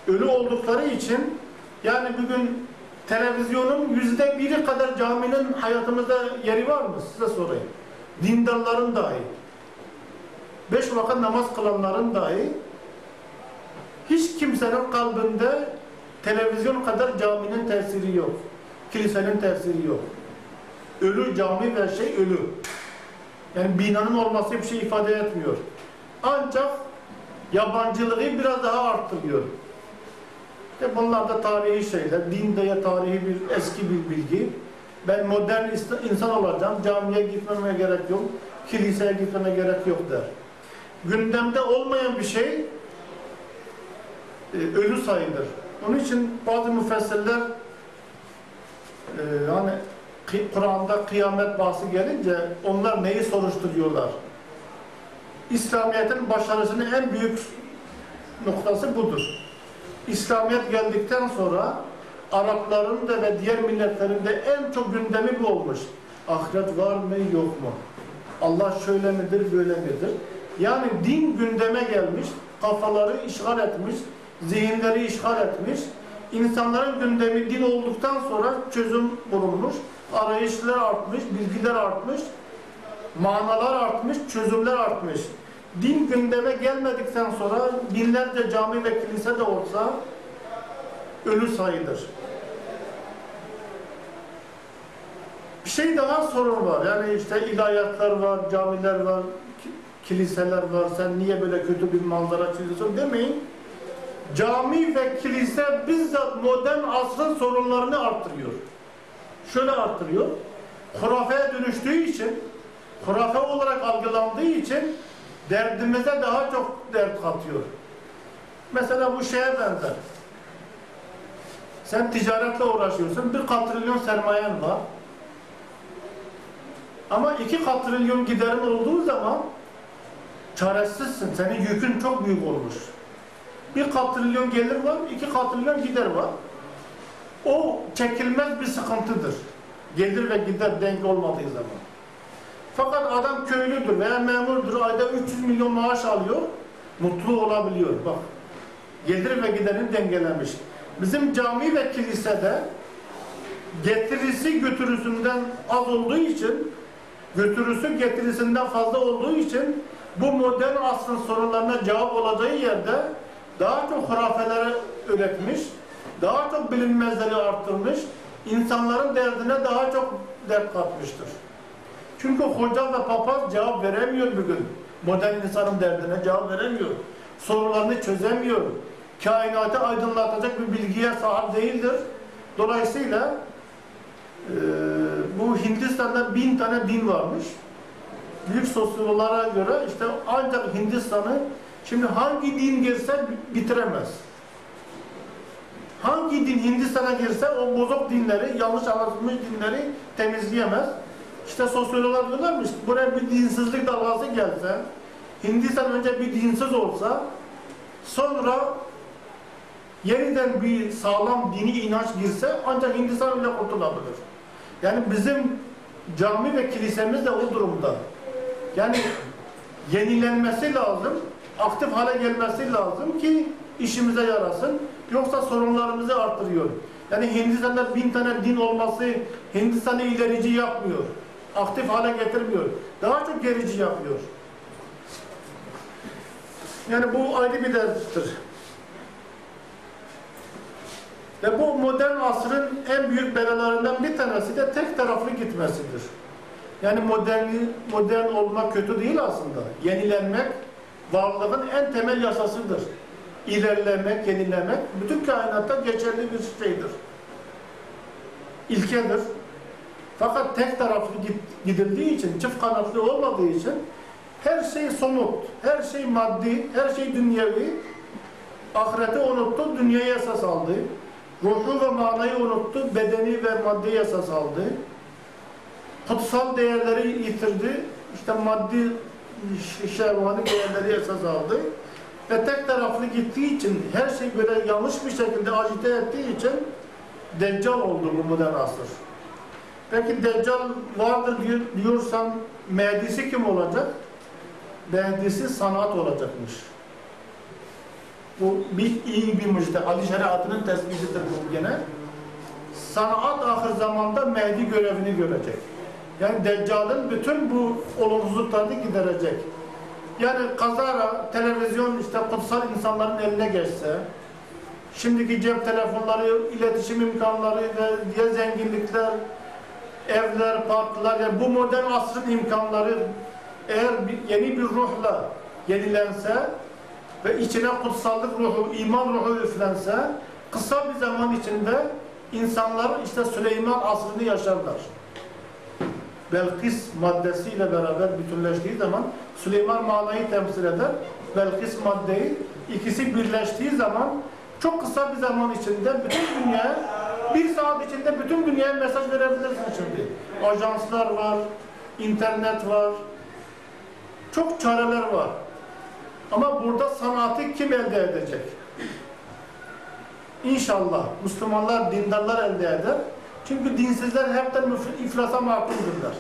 Speaker 1: Ölü oldukları için yani bugün televizyonun yüzde biri kadar caminin hayatımızda yeri var mı? Size sorayım. Dindarların dahi. Beş vakit namaz kılanların dahi hiç kimsenin kalbinde televizyon kadar caminin tesiri yok. Kilisenin tesiri yok. Ölü cami ve şey ölü. Yani binanın olması bir şey ifade etmiyor. Ancak yabancılığı biraz daha arttırıyor. İşte bunlar da tarihi şeyler, din de tarihi bir eski bir bilgi. Ben modern insan olacağım, camiye gitmeme gerek yok, kiliseye gitmeme gerek yok der. Gündemde olmayan bir şey e, ölü sayılır. Onun için bazı müfessirler e, hani Kur'an'da kıyamet bahsi gelince onlar neyi soruşturuyorlar? İslamiyet'in başarısının en büyük noktası budur. İslamiyet geldikten sonra Arapların da ve diğer milletlerin de en çok gündemi bu olmuş. Ahiret var mı yok mu? Allah şöyle midir böyle midir? Yani din gündeme gelmiş, kafaları işgal etmiş, zihinleri işgal etmiş. İnsanların gündemi din olduktan sonra çözüm bulunmuş, arayışlar artmış, bilgiler artmış, manalar artmış, çözümler artmış. Din gündeme gelmedikten sonra binlerce cami ve kilise de olsa ölü sayılır. Bir şey daha sorun var. Yani işte ilahiyatlar var, camiler var, ki- kiliseler var. Sen niye böyle kötü bir manzara çiziyorsun demeyin. Cami ve kilise bizzat modern asrın sorunlarını arttırıyor. Şöyle arttırıyor. Hurafeye dönüştüğü için, hurafe olarak algılandığı için derdimize daha çok dert katıyor. Mesela bu şeye benzer. Sen ticaretle uğraşıyorsun, bir katrilyon sermayen var. Ama iki katrilyon giderin olduğu zaman çaresizsin. Senin yükün çok büyük olmuş. Bir katrilyon gelir var, iki katrilyon gider var. O çekilmez bir sıkıntıdır. Gelir ve gider denk olmadığı zaman. Fakat adam köylüdür veya memurdur, ayda 300 milyon maaş alıyor, mutlu olabiliyor. Bak, gelir ve giderini dengelemiş. Bizim cami ve kilisede getirisi götürüsünden az olduğu için, götürüsü getirisinden fazla olduğu için bu modern asrın sorunlarına cevap olacağı yerde daha çok hurafelere üretmiş, daha çok bilinmezleri arttırmış, insanların derdine daha çok dert katmıştır. Çünkü hoca ve papaz cevap veremiyor bugün. Modern insanın derdine cevap veremiyor. Sorularını çözemiyor. Kainatı aydınlatacak bir bilgiye sahip değildir. Dolayısıyla e, bu Hindistan'da bin tane din varmış. Büyük sosyologlara göre işte ancak Hindistan'ı şimdi hangi din girse bitiremez. Hangi din Hindistan'a girse o bozuk dinleri, yanlış anlatılmış dinleri temizleyemez. İşte sosyologlar diyorlarmış, buraya bir dinsizlik dalgası gelse, Hindistan önce bir dinsiz olsa, sonra yeniden bir sağlam dini inanç girse ancak Hindistan öyle kurtulabilir. Yani bizim cami ve kilisemiz de o durumda. Yani yenilenmesi lazım, aktif hale gelmesi lazım ki işimize yarasın. Yoksa sorunlarımızı artırıyor. Yani Hindistan'da bin tane din olması Hindistan'ı ilerici yapmıyor. Aktif hale getirmiyor. Daha çok gerici yapıyor. Yani bu ayrı bir derttir. Ve bu modern asrın en büyük belalarından bir tanesi de tek taraflı gitmesidir. Yani modern, modern olmak kötü değil aslında. Yenilenmek varlığın en temel yasasıdır. İlerlemek, yenilemek bütün kainatta geçerli bir şeydir. İlkedir. Fakat tek taraflı gidildiği için, çift kanatlı olmadığı için her şey somut, her şey maddi, her şey dünyevi. Ahireti unuttu, dünyaya esas aldı. Ruhu ve manayı unuttu, bedeni ve maddi esas aldı. Kutsal değerleri yitirdi, işte maddi şehvani değerleri esas aldı. Ve tek taraflı gittiği için, her şey böyle yanlış bir şekilde agite ettiği için Deccal oldu bu modern asır. Peki Deccal vardır diyor, diyorsan Mehdisi kim olacak? Mehdisi sanat olacakmış. Bu bir iyi bir müjde. Ali şeriatının tespitidir bu gene. Sanat ahir zamanda Mehdi görevini görecek. Yani Deccal'ın bütün bu olumsuzluklarını giderecek. Yani kazara televizyon işte kutsal insanların eline geçse, şimdiki cep telefonları, iletişim imkanları ve diğer zenginlikler, evler, parklar, yani bu modern asrın imkanları eğer bir, yeni bir ruhla yenilense, ve içine kutsallık ruhu, iman ruhu üflense kısa bir zaman içinde insanlar işte Süleyman asrını yaşarlar. Belkis maddesiyle beraber bütünleştiği zaman Süleyman manayı temsil eder. Belkis maddeyi ikisi birleştiği zaman çok kısa bir zaman içinde bütün dünya bir saat içinde bütün dünyaya mesaj verebilirsin şimdi. Ajanslar var, internet var, çok çareler var. Ama burada sanatı kim elde edecek? İnşallah Müslümanlar, dindarlar elde eder. Çünkü dinsizler hepten iflasa mahkumdurlar.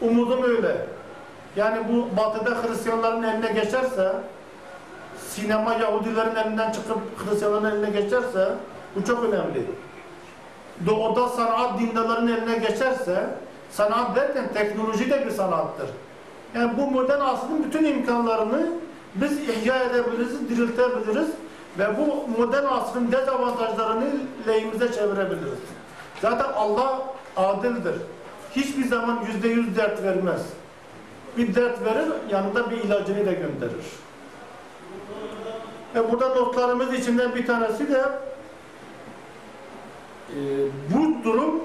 Speaker 1: Umudum öyle. Yani bu batıda Hristiyanların eline geçerse, sinema Yahudilerin elinden çıkıp Hristiyanların eline geçerse, bu çok önemli. Doğuda sanat dindarların eline geçerse, sanat derken teknoloji de bir sanattır. Yani bu modern asrın bütün imkanlarını biz ihya edebiliriz, diriltebiliriz ve bu modern asrın dezavantajlarını lehimize çevirebiliriz. Zaten Allah adildir. Hiçbir zaman yüzde yüz dert vermez. Bir dert verir, yanında bir ilacını da gönderir. Ve burada notlarımız içinden bir tanesi de e, bu durum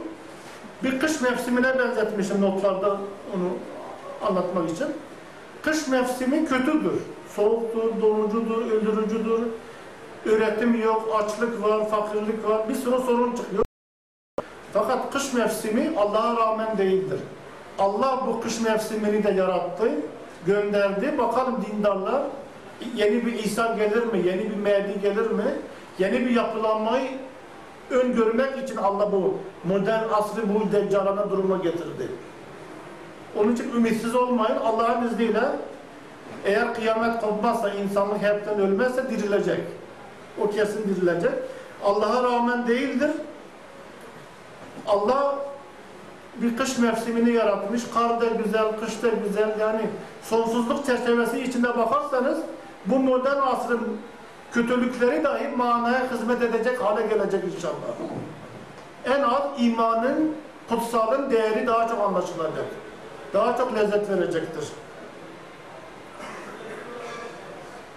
Speaker 1: bir kış mevsimine benzetmişim notlarda onu anlatmak için. Kış mevsimi kötüdür. Soğuktur, donucudur, öldürücüdür. Üretim yok, açlık var, fakirlik var, bir sürü sorun çıkıyor. Fakat kış mevsimi Allah'a rağmen değildir. Allah bu kış mevsimini de yarattı, gönderdi. Bakalım dindarlar yeni bir İsa gelir mi, yeni bir Mehdi gelir mi, yeni bir yapılanmayı öngörmek için Allah bu modern asrı bu deccalana duruma getirdi. Onun için ümitsiz olmayın. Allah'ın izniyle eğer kıyamet kopmazsa, insanlık hepten ölmezse dirilecek. O kesin dirilecek. Allah'a rağmen değildir. Allah bir kış mevsimini yaratmış. Kar da güzel, kış da güzel. Yani sonsuzluk çerçevesi içinde bakarsanız bu modern asrın kötülükleri dahi manaya hizmet edecek hale gelecek inşallah. En az imanın, kutsalın değeri daha çok anlaşılacak. Daha çok lezzet verecektir.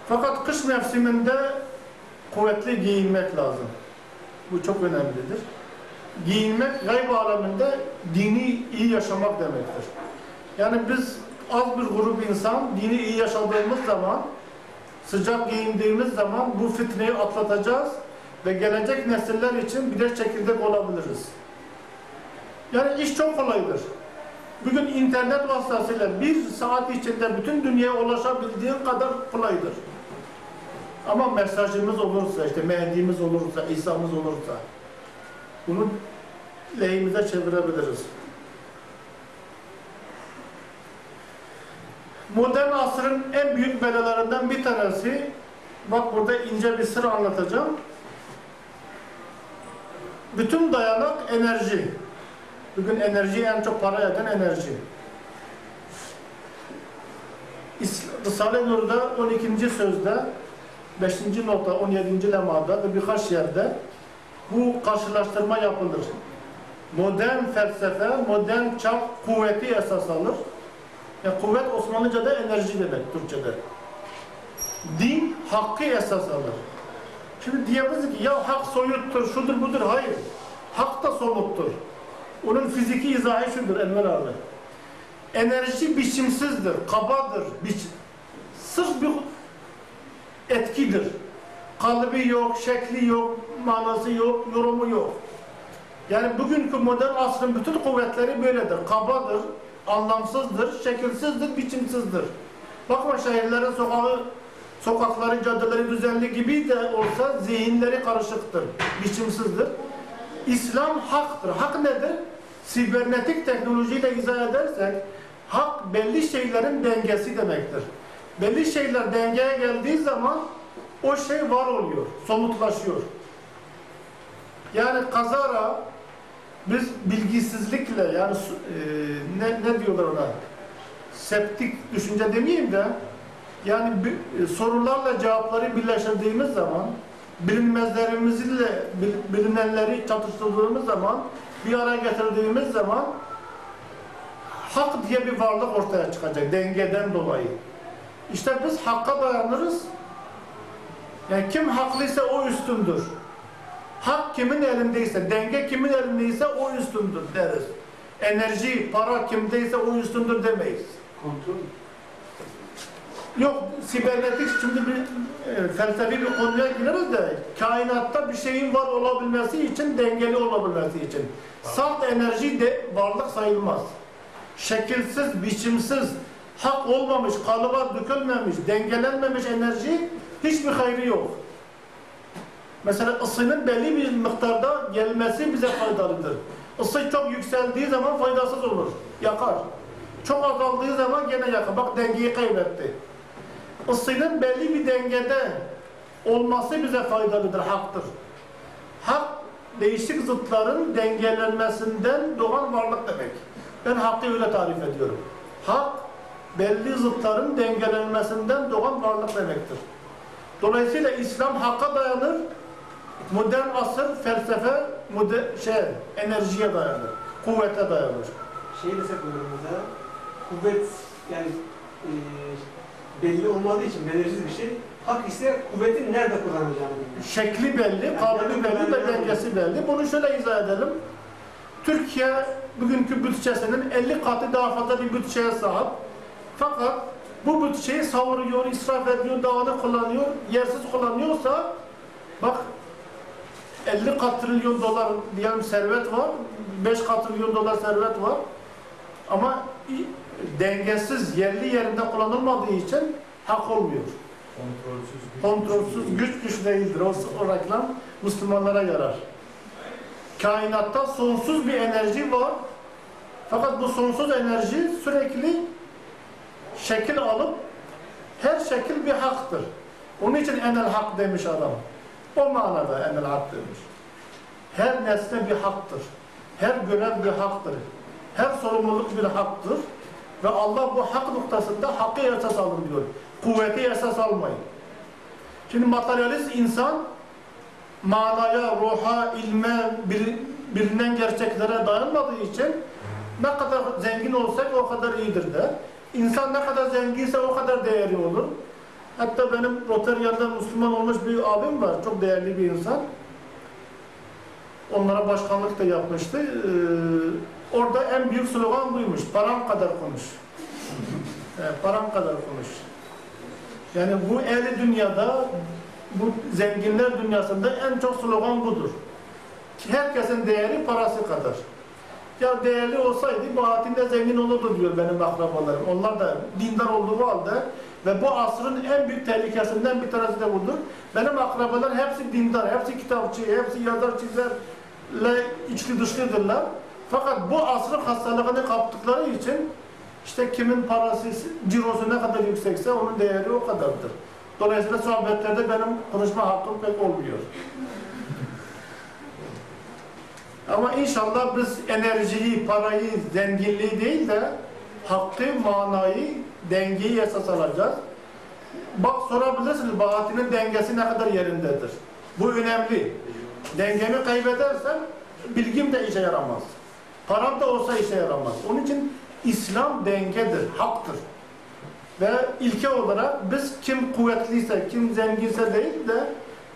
Speaker 1: Fakat kış mevsiminde kuvvetli giyinmek lazım. Bu çok önemlidir. Giyinmek gayb aleminde dini iyi yaşamak demektir. Yani biz az bir grup insan dini iyi yaşadığımız zaman sıcak giyindiğimiz zaman bu fitneyi atlatacağız ve gelecek nesiller için bir de çekirdek olabiliriz. Yani iş çok kolaydır. Bugün internet vasıtasıyla bir saat içinde bütün dünyaya ulaşabildiğin kadar kolaydır. Ama mesajımız olursa, işte Mehdi'miz olursa, İsa'mız olursa bunu lehimize çevirebiliriz. Modern asrın en büyük belalarından bir tanesi, bak burada ince bir sır anlatacağım. Bütün dayanak enerji. Bugün enerji en çok para eden enerji. Risale-i Nur'da 12. sözde 5. nota 17. lemada ve birkaç yerde bu karşılaştırma yapılır. Modern felsefe, modern çağ kuvveti esas alır. Ya kuvvet Osmanlıca'da enerji demek Türkçe'de. Din hakkı esas alır. Şimdi diyebiliriz ki ya hak soyuttur, şudur budur. Hayır. Hak da somuttur. Onun fiziki izahı şudur Enver abi. Enerji biçimsizdir, kabadır. Biç sırf bir etkidir. Kalıbı yok, şekli yok, manası yok, yorumu yok. Yani bugünkü modern asrın bütün kuvvetleri böyledir. Kabadır, anlamsızdır, şekilsizdir, biçimsizdir. Bakma şehirlerin sokağı, sokakları, caddeleri düzenli gibi de olsa zihinleri karışıktır, biçimsizdir. İslam haktır. Hak nedir? Sibernetik teknolojiyle izah edersek, hak belli şeylerin dengesi demektir. Belli şeyler dengeye geldiği zaman o şey var oluyor, somutlaşıyor. Yani kazara biz bilgisizlikle yani e, ne, ne diyorlar ona? Septik düşünce demeyeyim de yani bi- e, sorularla cevapları birleştirdiğimiz zaman bilinmezlerimizle bil- bilinenleri çatıştırdığımız zaman bir araya getirdiğimiz zaman hak diye bir varlık ortaya çıkacak dengeden dolayı. İşte biz hakka dayanırız. Yani kim haklıysa o üstündür. Hak kimin elindeyse, denge kimin elindeyse o üstündür deriz. Enerji, para kimdeyse o üstündür demeyiz.
Speaker 3: Kontrol.
Speaker 1: Yok, sibernetik şimdi bir e, felsefi bir konuya gireriz de kainatta bir şeyin var olabilmesi için, dengeli olabilmesi için. Salt enerji de varlık sayılmaz. Şekilsiz, biçimsiz, hak olmamış, kalıba dökülmemiş, dengelenmemiş enerji hiçbir hayrı yok. Mesela ısının belli bir miktarda gelmesi bize faydalıdır. Isı çok yükseldiği zaman faydasız olur, yakar. Çok azaldığı zaman gene yakar. Bak dengeyi kaybetti. Isının belli bir dengede olması bize faydalıdır, haktır. Hak, değişik zıtların dengelenmesinden doğan varlık demek. Ben hakkı öyle tarif ediyorum. Hak, belli zıtların dengelenmesinden doğan varlık demektir. Dolayısıyla İslam hakka dayanır, modern asır felsefe, moder, şey, enerjiye dayanır, kuvvete dayanır.
Speaker 3: Şey desek mesela, kuvvet yani e, belli olmadığı için belirsiz bir şey. Hak ise kuvvetin nerede kullanacağını bilmiyor.
Speaker 1: Şekli belli, kalıbı belli ve dengesi belli. Bunu şöyle izah edelim. Türkiye bugünkü bütçesinin 50 katı daha fazla bir bütçeye sahip. Fakat bu bütçeyi savuruyor, israf ediyor, dağını kullanıyor, yersiz kullanıyorsa bak 50 kat trilyon dolar diyelim servet var, 5 kat trilyon dolar servet var. Ama dengesiz, yerli yerinde kullanılmadığı için hak olmuyor kontrolsüz güç güç değildir. O, o reklam Müslümanlara yarar. Kainatta sonsuz bir enerji var. Fakat bu sonsuz enerji sürekli şekil alıp her şekil bir haktır. Onun için enel hak demiş adam. O manada enel hak demiş. Her nesne bir haktır. Her görev bir haktır. Her sorumluluk bir haktır. Ve Allah bu hak noktasında hakkı esas alın diyor. Kuvveti esas almayın. Şimdi materyalist insan manaya, ruha, ilme, bir, bilinen gerçeklere dayanmadığı için ne kadar zengin olsak o kadar iyidir de. İnsan ne kadar zenginse o kadar değerli olur. Hatta benim Rotarya'da Müslüman olmuş bir abim var. Çok değerli bir insan. Onlara başkanlık da yapmıştı. Ee, orada en büyük slogan buymuş. Param kadar konuş. [LAUGHS] Evet, param kadar konuş. Yani bu ehli dünyada, bu zenginler dünyasında en çok slogan budur. Herkesin değeri parası kadar. Ya değerli olsaydı bahatinde zengin olurdu diyor benim akrabalarım. Onlar da dindar olduğu halde ve bu asrın en büyük tehlikesinden bir tanesi de budur. Benim akrabalar hepsi dindar, hepsi kitapçı, hepsi yazar çizerle içli dışlıdırlar. Fakat bu asrın hastalığını kaptıkları için işte kimin parası, cirosu ne kadar yüksekse onun değeri o kadardır. Dolayısıyla sohbetlerde benim konuşma hakkım pek olmuyor. Ama inşallah biz enerjiyi, parayı, zenginliği değil de hakkı, manayı, dengeyi esas alacağız. Bak sorabilirsiniz, bahatinin dengesi ne kadar yerindedir? Bu önemli. Dengemi kaybedersem bilgim de işe yaramaz. Param da olsa işe yaramaz. Onun için İslam dengedir, haktır. Ve ilke olarak biz kim kuvvetliyse, kim zenginse değil de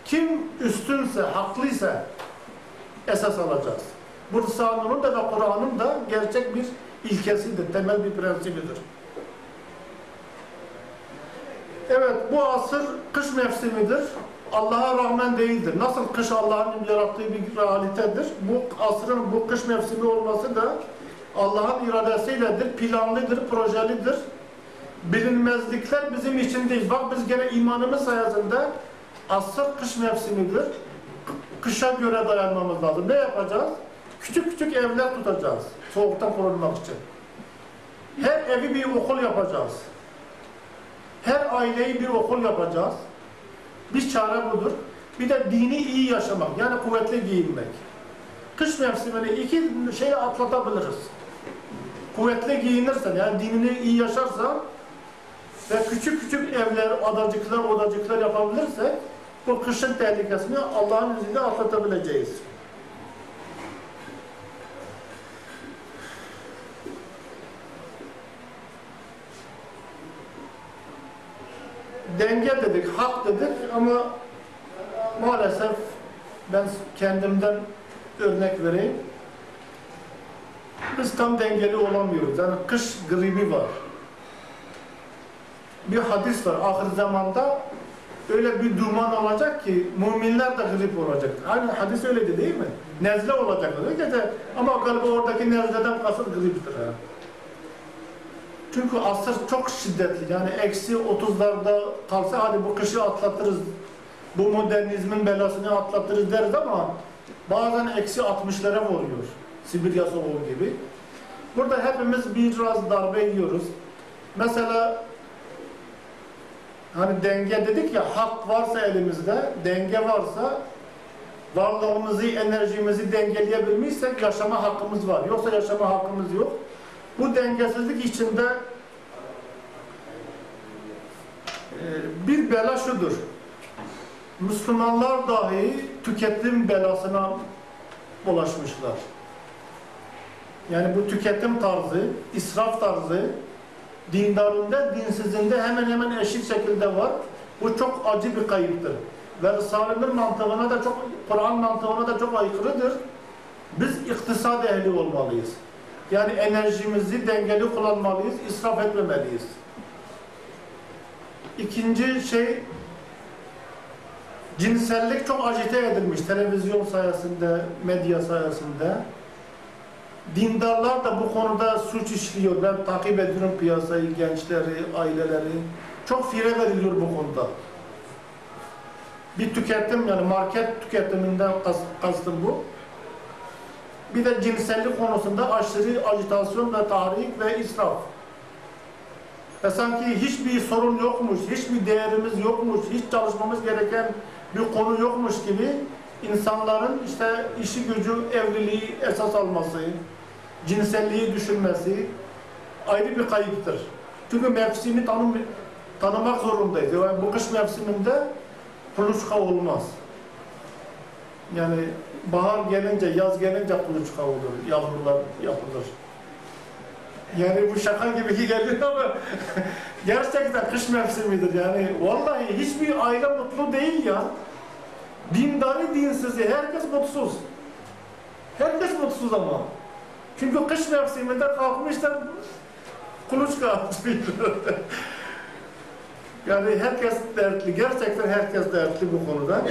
Speaker 1: kim üstünse, haklıysa esas alacağız. Bu Risale'nin de ve Kur'an'ın da gerçek bir ilkesidir, temel bir prensibidir. Evet, bu asır kış mevsimidir. Allah'a rağmen değildir. Nasıl kış Allah'ın yarattığı bir realitedir. Bu asrın bu kış mevsimi olması da Allah'ın iradesiyledir, planlıdır, projelidir. Bilinmezlikler bizim için değil. Bak biz gene imanımız sayesinde asır kış mevsimidir. Kışa göre dayanmamız lazım. Ne yapacağız? Küçük küçük evler tutacağız. Soğuktan korunmak için. Her evi bir okul yapacağız. Her aileyi bir okul yapacağız. Bir çare budur. Bir de dini iyi yaşamak. Yani kuvvetli giyinmek. Kış mevsimini iki şeyi atlatabiliriz. Kuvvetli giyinirsen, yani dinini iyi yaşarsan ve küçük küçük evler, adacıklar, odacıklar yapabilirsek bu kışın tehlikesini Allah'ın izniyle atlatabileceğiz. Denge dedik, hak dedik ama maalesef ben kendimden örnek vereyim. Biz tam dengeli olamıyoruz. Yani kış gribi var. Bir hadis var. Ahir zamanda öyle bir duman olacak ki müminler de grip olacak. Aynı hadis öyleydi değil mi? Nezle olacak. De, ama galiba oradaki nezleden kasıt griptir. ha. Çünkü asır çok şiddetli. Yani eksi 30'larda kalsa hadi bu kışı atlatırız. Bu modernizmin belasını atlatırız deriz ama bazen eksi 60'lara vuruyor. Sibirya soğuğu gibi. Burada hepimiz biraz darbe yiyoruz. Mesela hani denge dedik ya hak varsa elimizde, denge varsa varlığımızı, enerjimizi dengeleyebilmişsek yaşama hakkımız var. Yoksa yaşama hakkımız yok. Bu dengesizlik içinde e, bir bela şudur. Müslümanlar dahi tüketim belasına bulaşmışlar. Yani bu tüketim tarzı, israf tarzı dindarında, dinsizinde hemen hemen eşit şekilde var. Bu çok acı bir kayıptır. Ve Risale-i mantığına da çok, Kur'an mantığına da çok aykırıdır. Biz iktisat ehli olmalıyız. Yani enerjimizi dengeli kullanmalıyız, israf etmemeliyiz. İkinci şey, cinsellik çok acite edilmiş televizyon sayesinde, medya sayesinde. Dindarlar da bu konuda suç işliyor. Ben takip ediyorum piyasayı, gençleri, aileleri. Çok fire veriliyor bu konuda. Bir tüketim yani market tüketiminden kas- kastım bu. Bir de cinsellik konusunda aşırı ajitasyon ve tahrik ve israf. Ve sanki hiçbir sorun yokmuş, hiçbir değerimiz yokmuş, hiç çalışmamız gereken bir konu yokmuş gibi insanların işte işi gücü, evliliği esas alması, cinselliği düşünmesi ayrı bir kayıptır. Çünkü mevsimi tanım, tanımak zorundayız. Yani bu kış mevsiminde kuluçka olmaz. Yani bahar gelince, yaz gelince kuluçka olur, yavrular yapılır. Yani bu şaka gibi [LAUGHS] geliyor ama [LAUGHS] gerçekten kış mevsimidir. Yani vallahi hiçbir aile mutlu değil ya. Dindarı dinsizi, herkes mutsuz. Herkes mutsuz ama. Çünkü kış mevsiminde kalkmışlar kuluçka [LAUGHS] yani herkes dertli, gerçekten herkes dertli bu konuda.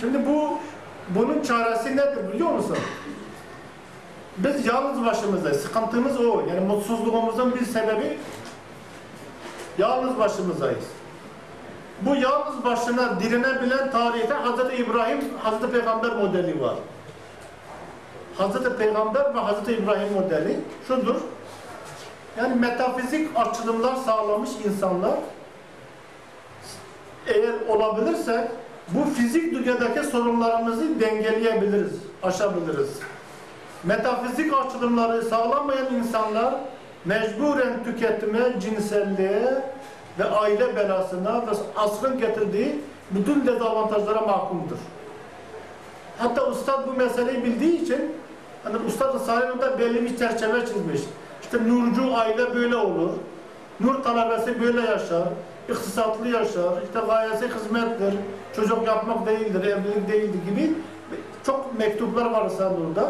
Speaker 1: Şimdi bu bunun çaresi nedir biliyor musun? Biz yalnız başımızdayız. Sıkıntımız o. Yani mutsuzluğumuzun bir sebebi yalnız başımızdayız. Bu yalnız başına direnebilen tarihte Hz. İbrahim, Hz. Peygamber modeli var. Hz. Peygamber ve Hz. İbrahim modeli şudur. Yani metafizik açılımlar sağlamış insanlar eğer olabilirse bu fizik dünyadaki sorunlarımızı dengeleyebiliriz, aşabiliriz. Metafizik açılımları sağlamayan insanlar mecburen tüketime, cinselliğe ve aile belasına ve asrın getirdiği bütün dezavantajlara mahkumdur. Hatta ustad bu meseleyi bildiği için hani ustad Risale'de belli bir çerçeve çizmiş. İşte nurcu aile böyle olur. Nur talebesi böyle yaşar. iktisatlı yaşar. İşte gayesi hizmettir. Çocuk yapmak değildir, evlilik değildir gibi çok mektuplar var Risale'de.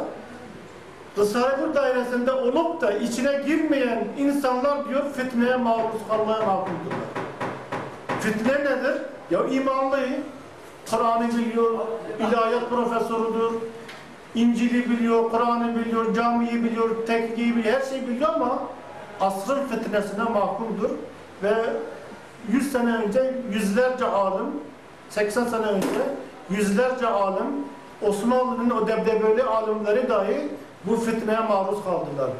Speaker 1: Risale-i dairesinde olup da içine girmeyen insanlar diyor fitneye maruz kalmaya mahkumdurlar. Fitne nedir? Ya imanlı, Kur'an'ı biliyor, ilahiyat profesörüdür, İncil'i biliyor, Kur'an'ı biliyor, camiyi biliyor, tekniği biliyor, her şeyi biliyor ama asrın fitnesine mahkumdur ve 100 sene önce yüzlerce alim, 80 sene önce yüzlerce alim, Osmanlı'nın o debdebeli alimleri dahi bu fitneye maruz kaldılar.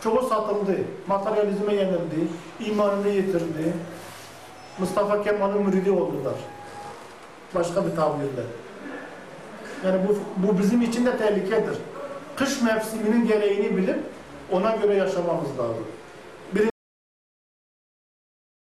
Speaker 1: Çoğu satıldı, materyalizme yenildi, imanını yitirdi. Mustafa Kemal'in müridi oldular. Başka bir tabirle. Yani bu, bu bizim için de tehlikedir. Kış mevsiminin gereğini bilip ona göre yaşamamız lazım.